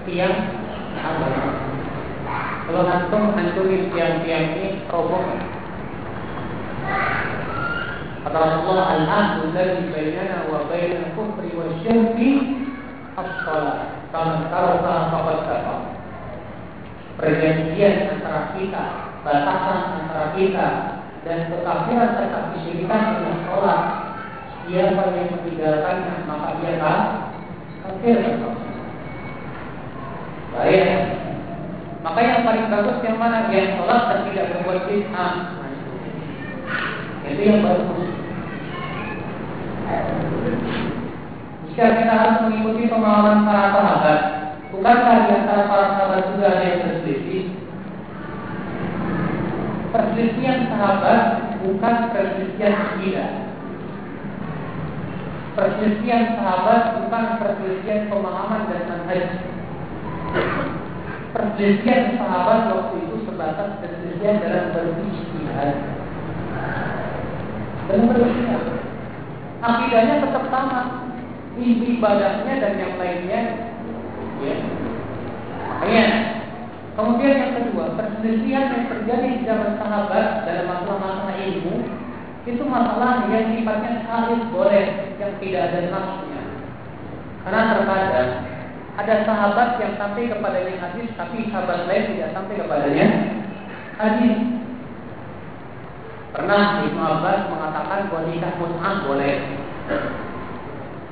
tiang agama. Kalau antum hancurin tiang-tiang ini roboh. Kata Rasulullah al-ahdu dari bainana wa bainal kufri wa syirki as-salat. Faman taraka faqad kafar. Perjanjian antara kita, batasan antara kita dan kekafiran serta kesyirikan dengan sholat. Siapa yang meninggalkannya maka dia kan kafir. Baik. Maka yang paling bagus yang mana? Yang sholat dan tidak berbuat bid'ah. Itu yang bagus. Jika kita harus mengikuti pemahaman para sahabat, bukankah di antara para sahabat juga ada yang berselisih? Perselisihan sahabat bukan perselisihan akidah. Perselisihan sahabat bukan perselisihan pemahaman dan manhaj. Perselisihan sahabat waktu itu sebatas perselisihan dalam berijtihad. Dan beristihad. Akidahnya tetap sama, ibadahnya dan yang lainnya. Ya. Makanya, kemudian yang kedua, perselisihan yang terjadi di zaman sahabat dalam masalah-masalah ilmu itu masalah yang sifatnya salib boleh yang tidak ada nafsunya. Karena terkadang ada sahabat yang sampai kepadanya hadis, tapi sahabat lain tidak sampai kepadanya hadis. Pernah Ibnu Abbas mengatakan bahwa nikah mut'ah boleh.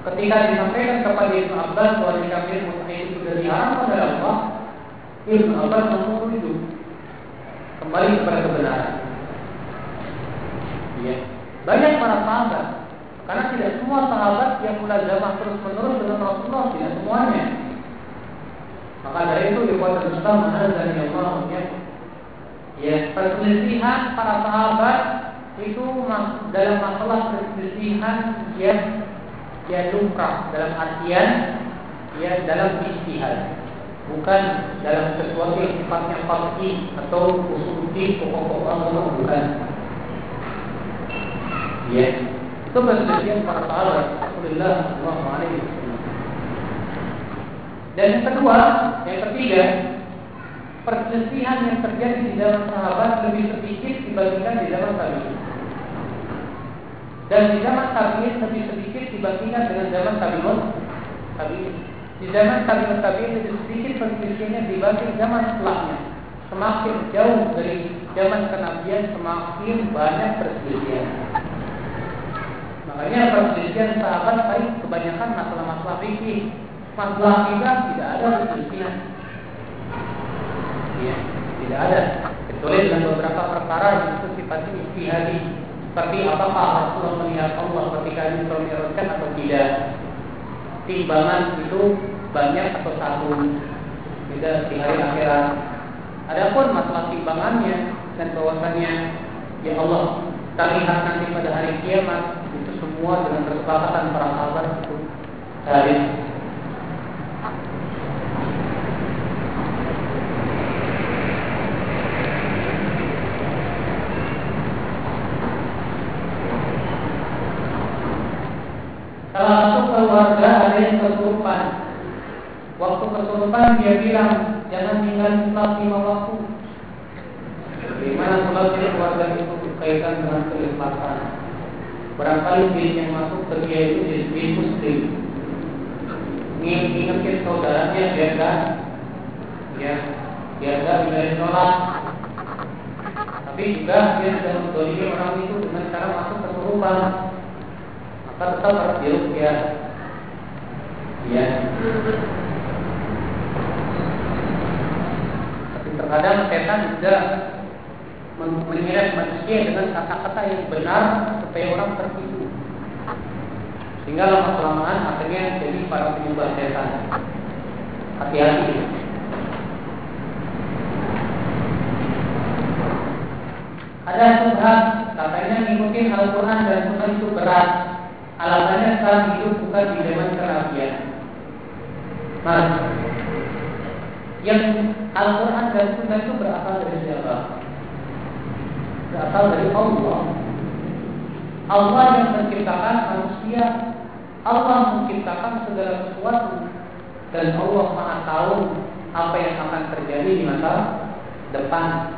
Ketika disampaikan kepada Ibnu Abbas bahwa nikah mut'ah itu sudah diharamkan oleh Allah, Ibnu Abbas langsung itu kembali kepada kebenaran. Ya. Banyak para sahabat, karena tidak semua sahabat yang mulai zaman terus menerus dengan Rasulullah, tidak semuanya. Maka dari itu dibuat Islam dan yang Allah Ya, perselisihan para sahabat itu dalam masalah perselisihan yang ya lumrah dalam artian ya dalam istihad bukan dalam sesuatu yang sifatnya pasti atau usulti pokok-pokok agama bukan ya itu perselisihan para sahabat Rasulullah Alaihi dan yang kedua yang ketiga perselisihan yang terjadi di dalam sahabat lebih sedikit dibandingkan di zaman tabi'in. Dan di zaman tabi'in lebih sedikit dibandingkan dengan zaman tabi'un tabi'in. Di zaman tabi'ut tabi'in itu sedikit perselisihannya dibanding zaman setelahnya. Semakin jauh dari zaman kenabian semakin banyak perselisihan. Makanya perselisihan sahabat baik kebanyakan masalah-masalah fikih. Masalah kita tidak ada perselisihan. Ya, tidak ada. Kecuali dengan beberapa perkara yang itu sifatnya istihadi. Seperti apakah Rasulullah melihat Allah ketika diperlihatkan atau tidak. Timbangan itu banyak atau satu. Tidak di hari akhirat. Adapun masalah timbangannya dan bahwasannya ya Allah terlihat nanti pada hari kiamat itu semua dengan kesepakatan para sahabat itu hadis Salah satu keluarga ada yang kesurupan. Waktu kesurupan dia bilang jangan tinggal sholat lima waktu. Bagaimana sholatnya keluarga itu berkaitan dengan keikhlasan. Barangkali bin yang masuk ke dia itu bin muslim. Ingatkan saudaranya biar kan, ya biar kan dari sholat. Tapi juga dia sudah mendolimi orang itu dengan cara masuk kesurupan tetap harus dirukyah ya tapi terkadang setan juga menyeret manusia dengan kata-kata yang benar supaya orang tertipu. Sehingga lama kelamaan akhirnya jadi para penyembah setan. Hati-hati. Ada subhat katanya ngikutin Al-Quran dan Sunnah itu berat Alasannya saat hidup bukan di zaman kenabian. Mas, yang Al-Quran dan Sunnah itu berasal dari siapa? Berasal dari Allah. Allah yang menciptakan manusia. Allah menciptakan segala sesuatu. Dan Allah maha tahu apa yang akan terjadi di masa depan.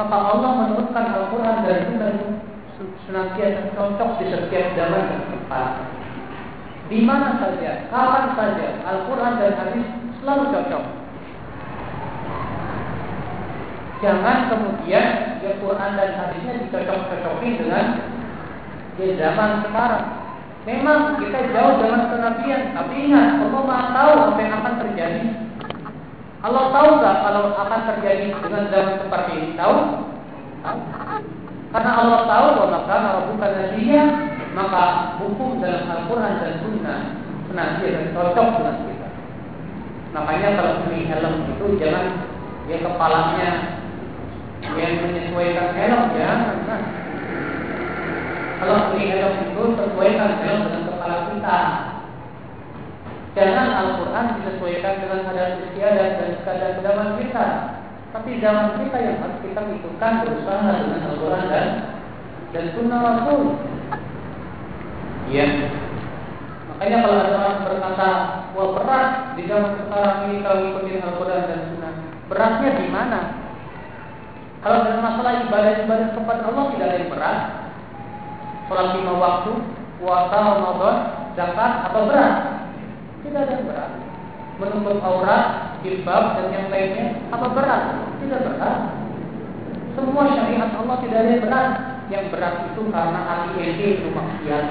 Maka Allah menurunkan Al-Quran dan Sunnah senantiasa cocok di setiap zaman dan tempat. Di mana saja, kapan saja, Al-Quran dan Hadis selalu cocok. Jangan kemudian ya Quran dan hadisnya dicocok-cocokin dengan di zaman sekarang. Memang kita jauh zaman kenabian, tapi ingat Allah Maha tahu apa yang akan terjadi. Allah tahu nggak kalau akan terjadi dengan zaman seperti ini? Tahu? Tahu. Karena Allah tahu bahwa maka bukan nasiya, maka hukum dalam Al-Quran dan Sunnah senantiasa cocok dengan kita. Makanya kalau beli helm itu jangan dia kepalanya yang menyesuaikan helm ya. Kalau beli helm itu sesuaikan helm dengan kepala kita. Jangan Al-Quran disesuaikan dengan hadis istiadat dan keadaan kita. Tapi zaman kita yang harus kita ikutkan berusaha dengan Al-Quran dan dan Sunnah Rasul. Iya. Makanya kalau ada orang berkata, wah berat di zaman sekarang ini kalau ikutin Al-Quran dan Sunnah. Beratnya di mana? Kalau dalam masalah ibadah-ibadah kepada Allah tidak ada yang berat. Sholat lima waktu, puasa Ramadan, zakat atau berat? Tidak ada yang berat. Menutup aurat, jilbab dan yang lainnya apa berat? Tidak berat. Semua syariat Allah tidak ada yang berat. Yang berat itu karena hati ente itu maksiat.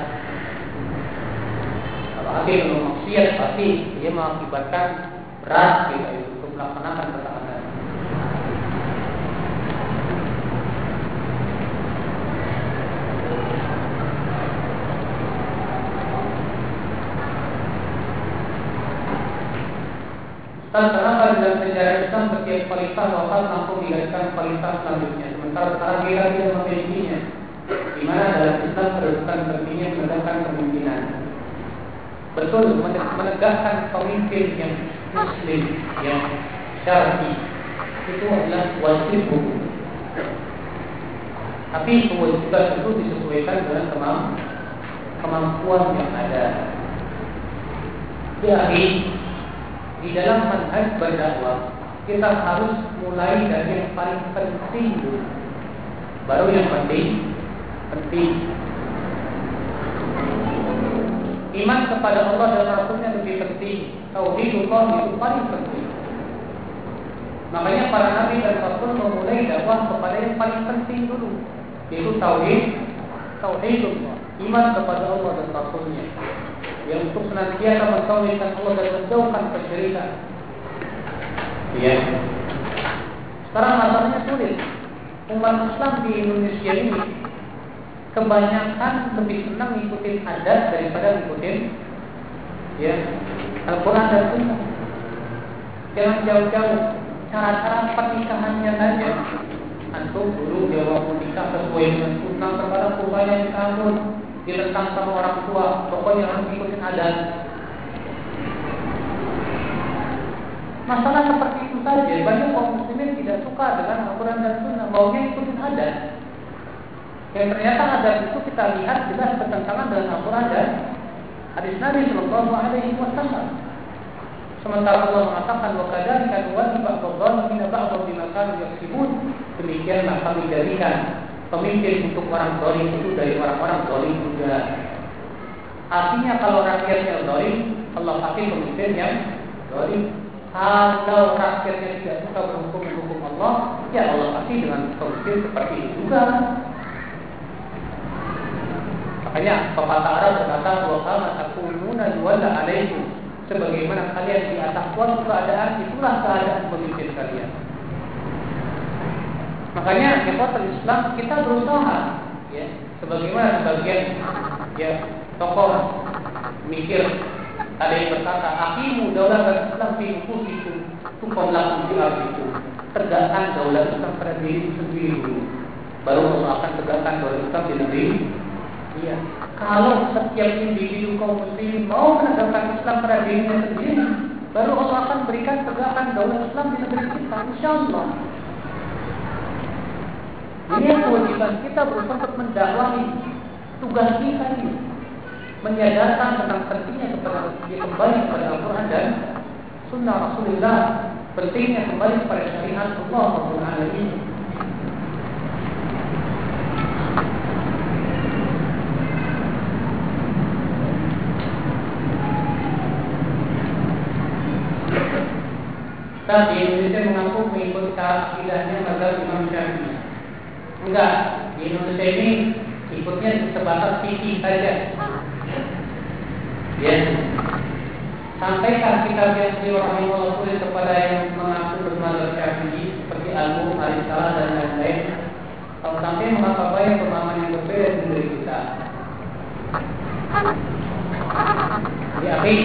Kalau hati itu maksiat pasti dia mengakibatkan berat kita itu melaksanakan ketaatan. Kenapa dalam sejarah Islam setiap khalifah wafat langsung digantikan khalifah selanjutnya. Sementara sekarang kita tidak memilikinya Di mana dalam Islam kedudukan tertinggi menegakkan kepemimpinan. Betul, menegakkan pemimpin yang muslim, yang syar'i. Itu adalah wajib Tapi kewajiban itu disesuaikan dengan kemampuan yang ada. Jadi di dalam manhaj berdakwah kita harus mulai dari yang paling penting dulu. Baru yang penting penting. Iman kepada Allah dan Rasulnya lebih penting tauhidullah itu paling penting. Makanya para nabi dan rasul memulai dakwah kepada yang paling penting dulu, yaitu tauhid, tauhidullah, iman kepada Allah dan Rasulnya. Yang untuk senantiasa mentauhidkan Allah dan menjauhkan kesyirikan. Ya. Sekarang masalahnya sulit. Umat Islam di Indonesia ini kebanyakan lebih senang ngikutin adat daripada ngikutin ya Al-Quran dan Sunnah. Jangan jauh-jauh cara-cara pernikahannya saja. Antum dulu dia mau nikah sesuai dengan sunnah kepada kurbannya di tahun ditentang sama orang tua. Pokoknya harus ngikutin adat. Masalah seperti itu saja. Banyak kaum muslimin tidak suka dengan Al-Quran dan Sunnah. Maunya ikutin adat. Yang ternyata adat itu kita lihat jelas bertentangan dengan Al-Quran dan hadis Nabi Shallallahu Alaihi Wasallam. Sementara Allah mengatakan wa kadzalika nuwalli ba'dadh min ba'dh bima kanu yaksibun. Demikianlah kami jadikan pemimpin untuk orang zalim itu dari orang-orang zalim juga. Artinya kalau rakyatnya zalim, Allah pakai pemimpin yang zalim. Kalau rakyatnya tidak suka berhukum hukum Allah, ya Allah pasti dengan pemimpin seperti itu juga. Makanya pepatah Arab berkata kama takununa yuwalla alaikum sebagaimana kalian di atas suatu keadaan itulah keadaan pemimpin kalian. Makanya ikhwatul Islam kita berusaha ya sebagaimana sebagian ya tokoh mikir ada yang berkata akimu daulah Islam fi nufusikum tukum lakum itu tegakkan daulah Islam pada diri sendiri baru Allah akan tegakkan daulah Islam di negeri Iya. Kalau setiap individu kaum muslimin mau menegakkan Islam pada dirinya sendiri, baru Allah akan berikan tegakkan daulah Islam di negeri kita, insya Allah. Ini kewajiban kita berusaha untuk mendakwahi tugas kita ini, menyadarkan tentang pentingnya kepada dia kembali kepada Al-Quran dan Sunnah Rasulullah, pentingnya kembali kepada syariat Allah Rabbul. Ustaz di Indonesia mengaku mengikut akidahnya mazhab Imam Syafi'i. Enggak, di Indonesia ini ikutnya sebatas fikih saja. Ya. Sampaikan kitab yang beliau rahimahullah kepada yang mengaku bermazhab Syafi'i seperti Al-Mu, Al-Salah dan lain-lain. Kalau sampai mengapabai pemahaman yang berbeda dari kita. Di akhir,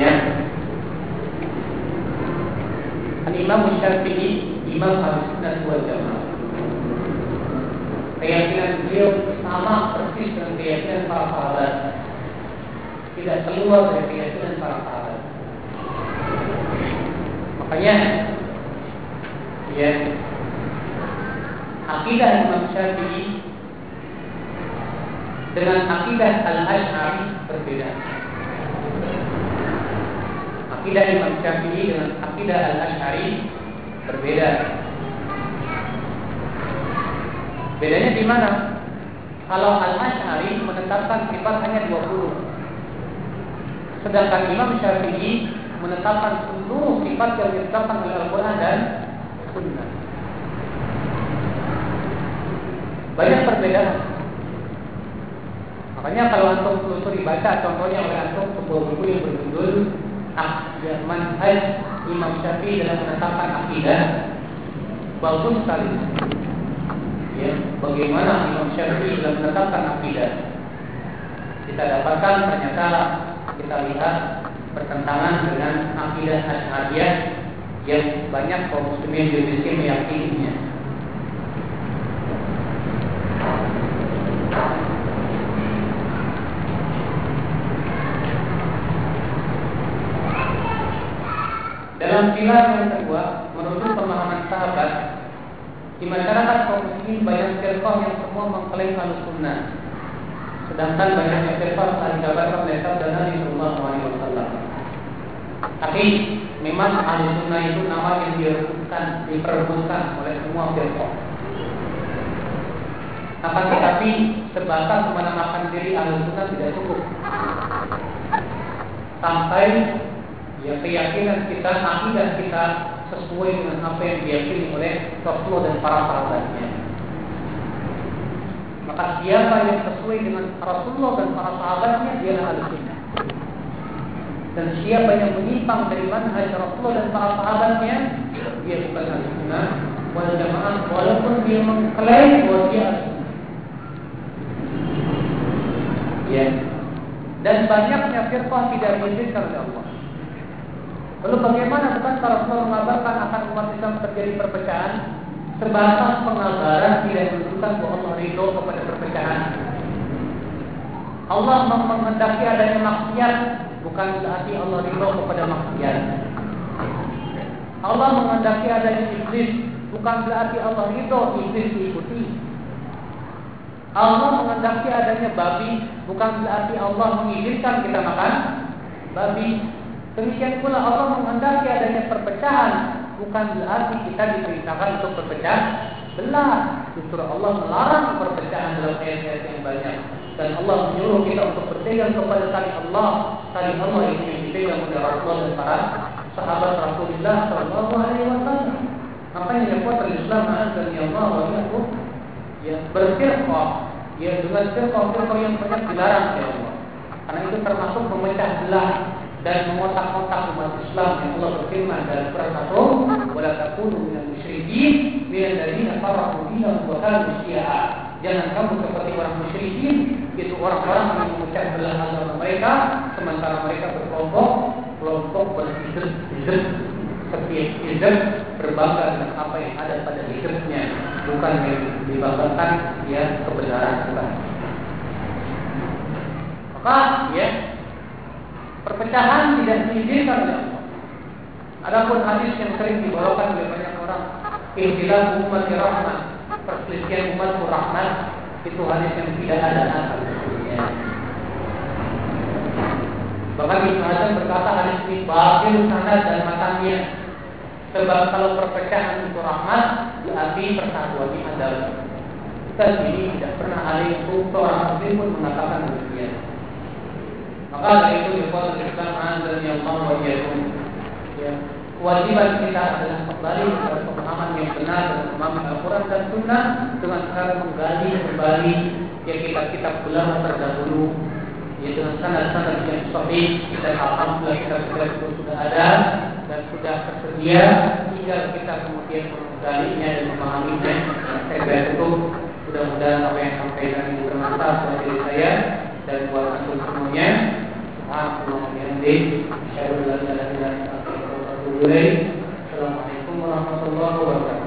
ya, Al-Imam Syafi'i Imam Al-Sunnah wal Jamaah. Keyakinan beliau sama persis dengan keyakinan para sahabat. Tidak keluar dari keyakinan para sahabat. Makanya Ya Akidah Imam Syafi'i Dengan akidah Al-Ash'ari berbeda. Akidah Imam Syafi'i dengan akidah Al-Asy'ari berbeda. Bedanya di mana? Kalau Al-Asy'ari menetapkan sifat hanya 20. Sedangkan Imam Syafi'i menetapkan seluruh sifat yang ditetapkan oleh Al-Quran dan Sunnah. Banyak perbedaan. Makanya kalau antum telusuri baca contohnya oleh antum sebuah buku yang berjudul manhaj Imam Syafi'i dalam menetapkan akidah bagus sekali. Ya, bagaimana Imam Syafi'i dalam menetapkan akidah? Kita dapatkan ternyata kita lihat pertentangan dengan akidah Asy'ariyah yang banyak kaum muslimin di meyakininya. Dalam pilar yang kedua, menurut pemahaman sahabat, di masyarakat kaum muslimin banyak firqah yang semua mengklaim al sunnah. Sedangkan banyak firqah telah dikabarkan oleh sabda Nabi Sallallahu Alaihi. Tapi memang ahli sunnah itu nama yang direbutkan, diperebutkan oleh semua firqah. Akan tetapi sebatas menamakan diri ahli sunnah tidak cukup. sampai ya keyakinan kita, akidah kita sesuai dengan apa yang diyakini oleh Rasulullah dan para sahabatnya. Maka siapa yang sesuai dengan Rasulullah dan para sahabatnya dia ahli sunnah. Dan siapa yang menyimpang dari manhaj Rasulullah dan para sahabatnya dia bukan ahli sunnah wal jamaah walaupun dia mengklaim bahwa dia. Ya. Dan banyaknya firqah tidak diizinkan oleh Allah. Lalu bagaimana bukan para mengabarkan akan umat Islam terjadi perpecahan? Terbatas pengabaran tidak menunjukkan bahwa Allah ridho kepada perpecahan. Allah menghendaki adanya maksiat bukan berarti Allah ridho kepada maksiat. Allah menghendaki adanya iblis bukan berarti Allah ridho iblis diikuti. Allah menghendaki adanya babi bukan berarti Allah mengizinkan kita makan babi. Demikian pula Allah menghendaki adanya perpecahan bukan berarti kita diperintahkan untuk berpecah belah. Justru Allah melarang perpecahan dalam ayat-ayat yang banyak. Dan Allah menyuruh kita untuk berpegang kepada tali Allah. Tali Allah ini yang dipegang oleh dan para sahabat Rasulullah Shallallahu Alaihi Wasallam. Makanya yang kuat Islam dan ya Allah wa ya berfirqah ya dengan firqah-firqah yang banyak dilarang ya Allah. Karena itu termasuk memecah belah dan mengotak-otak umat Islam yang Allah berfirman dalam surat Ar-Rum wala takunu minal musyrikin minal ladzina farraqu dinahum wa kanu syi'a. Jangan kamu seperti orang musyrikin itu orang-orang yang memecah belah agama mereka sementara mereka berkelompok kelompok berhizb setiap hizb berbangga dengan apa yang ada pada hizbnya bukan yang dibanggakan ya kebenaran bukan. Maka ya Perpecahan tidak diizinkan oleh Allah. Adapun hadis yang sering dibawakan oleh banyak orang, ihtilaf umat rahmat, perselisihan umat rahmat, itu hadis yang tidak ada asal. Ya. Bahkan Ibnu Hazm berkata hadis ini batil sanad dan matanya. Sebab kalau perpecahan itu rahmat, berarti persatuan ini adalah kita ini tidak pernah ada yang seorang muslim pun mengatakan demikian. Maka dari itu ikhwan Islam dan yang mau wajikum. Ya, kewajiban kita adalah kembali kepada pemahaman yang benar dan pemahaman Al-Quran dan Sunnah dengan cara menggali kembali ya kita kitab ulama terdahulu ya dengan sanad-sanad yang sahih. Dan alhamdulillah kita itu sudah ada dan sudah tersedia tinggal kita kemudian menggalinya dan memahaminya. Saya itu mudah-mudahan apa yang sampaikan ini bermanfaat bagi saya dan buat aku semuanya. Assalamualaikum warahmatullahi wabarakatuh.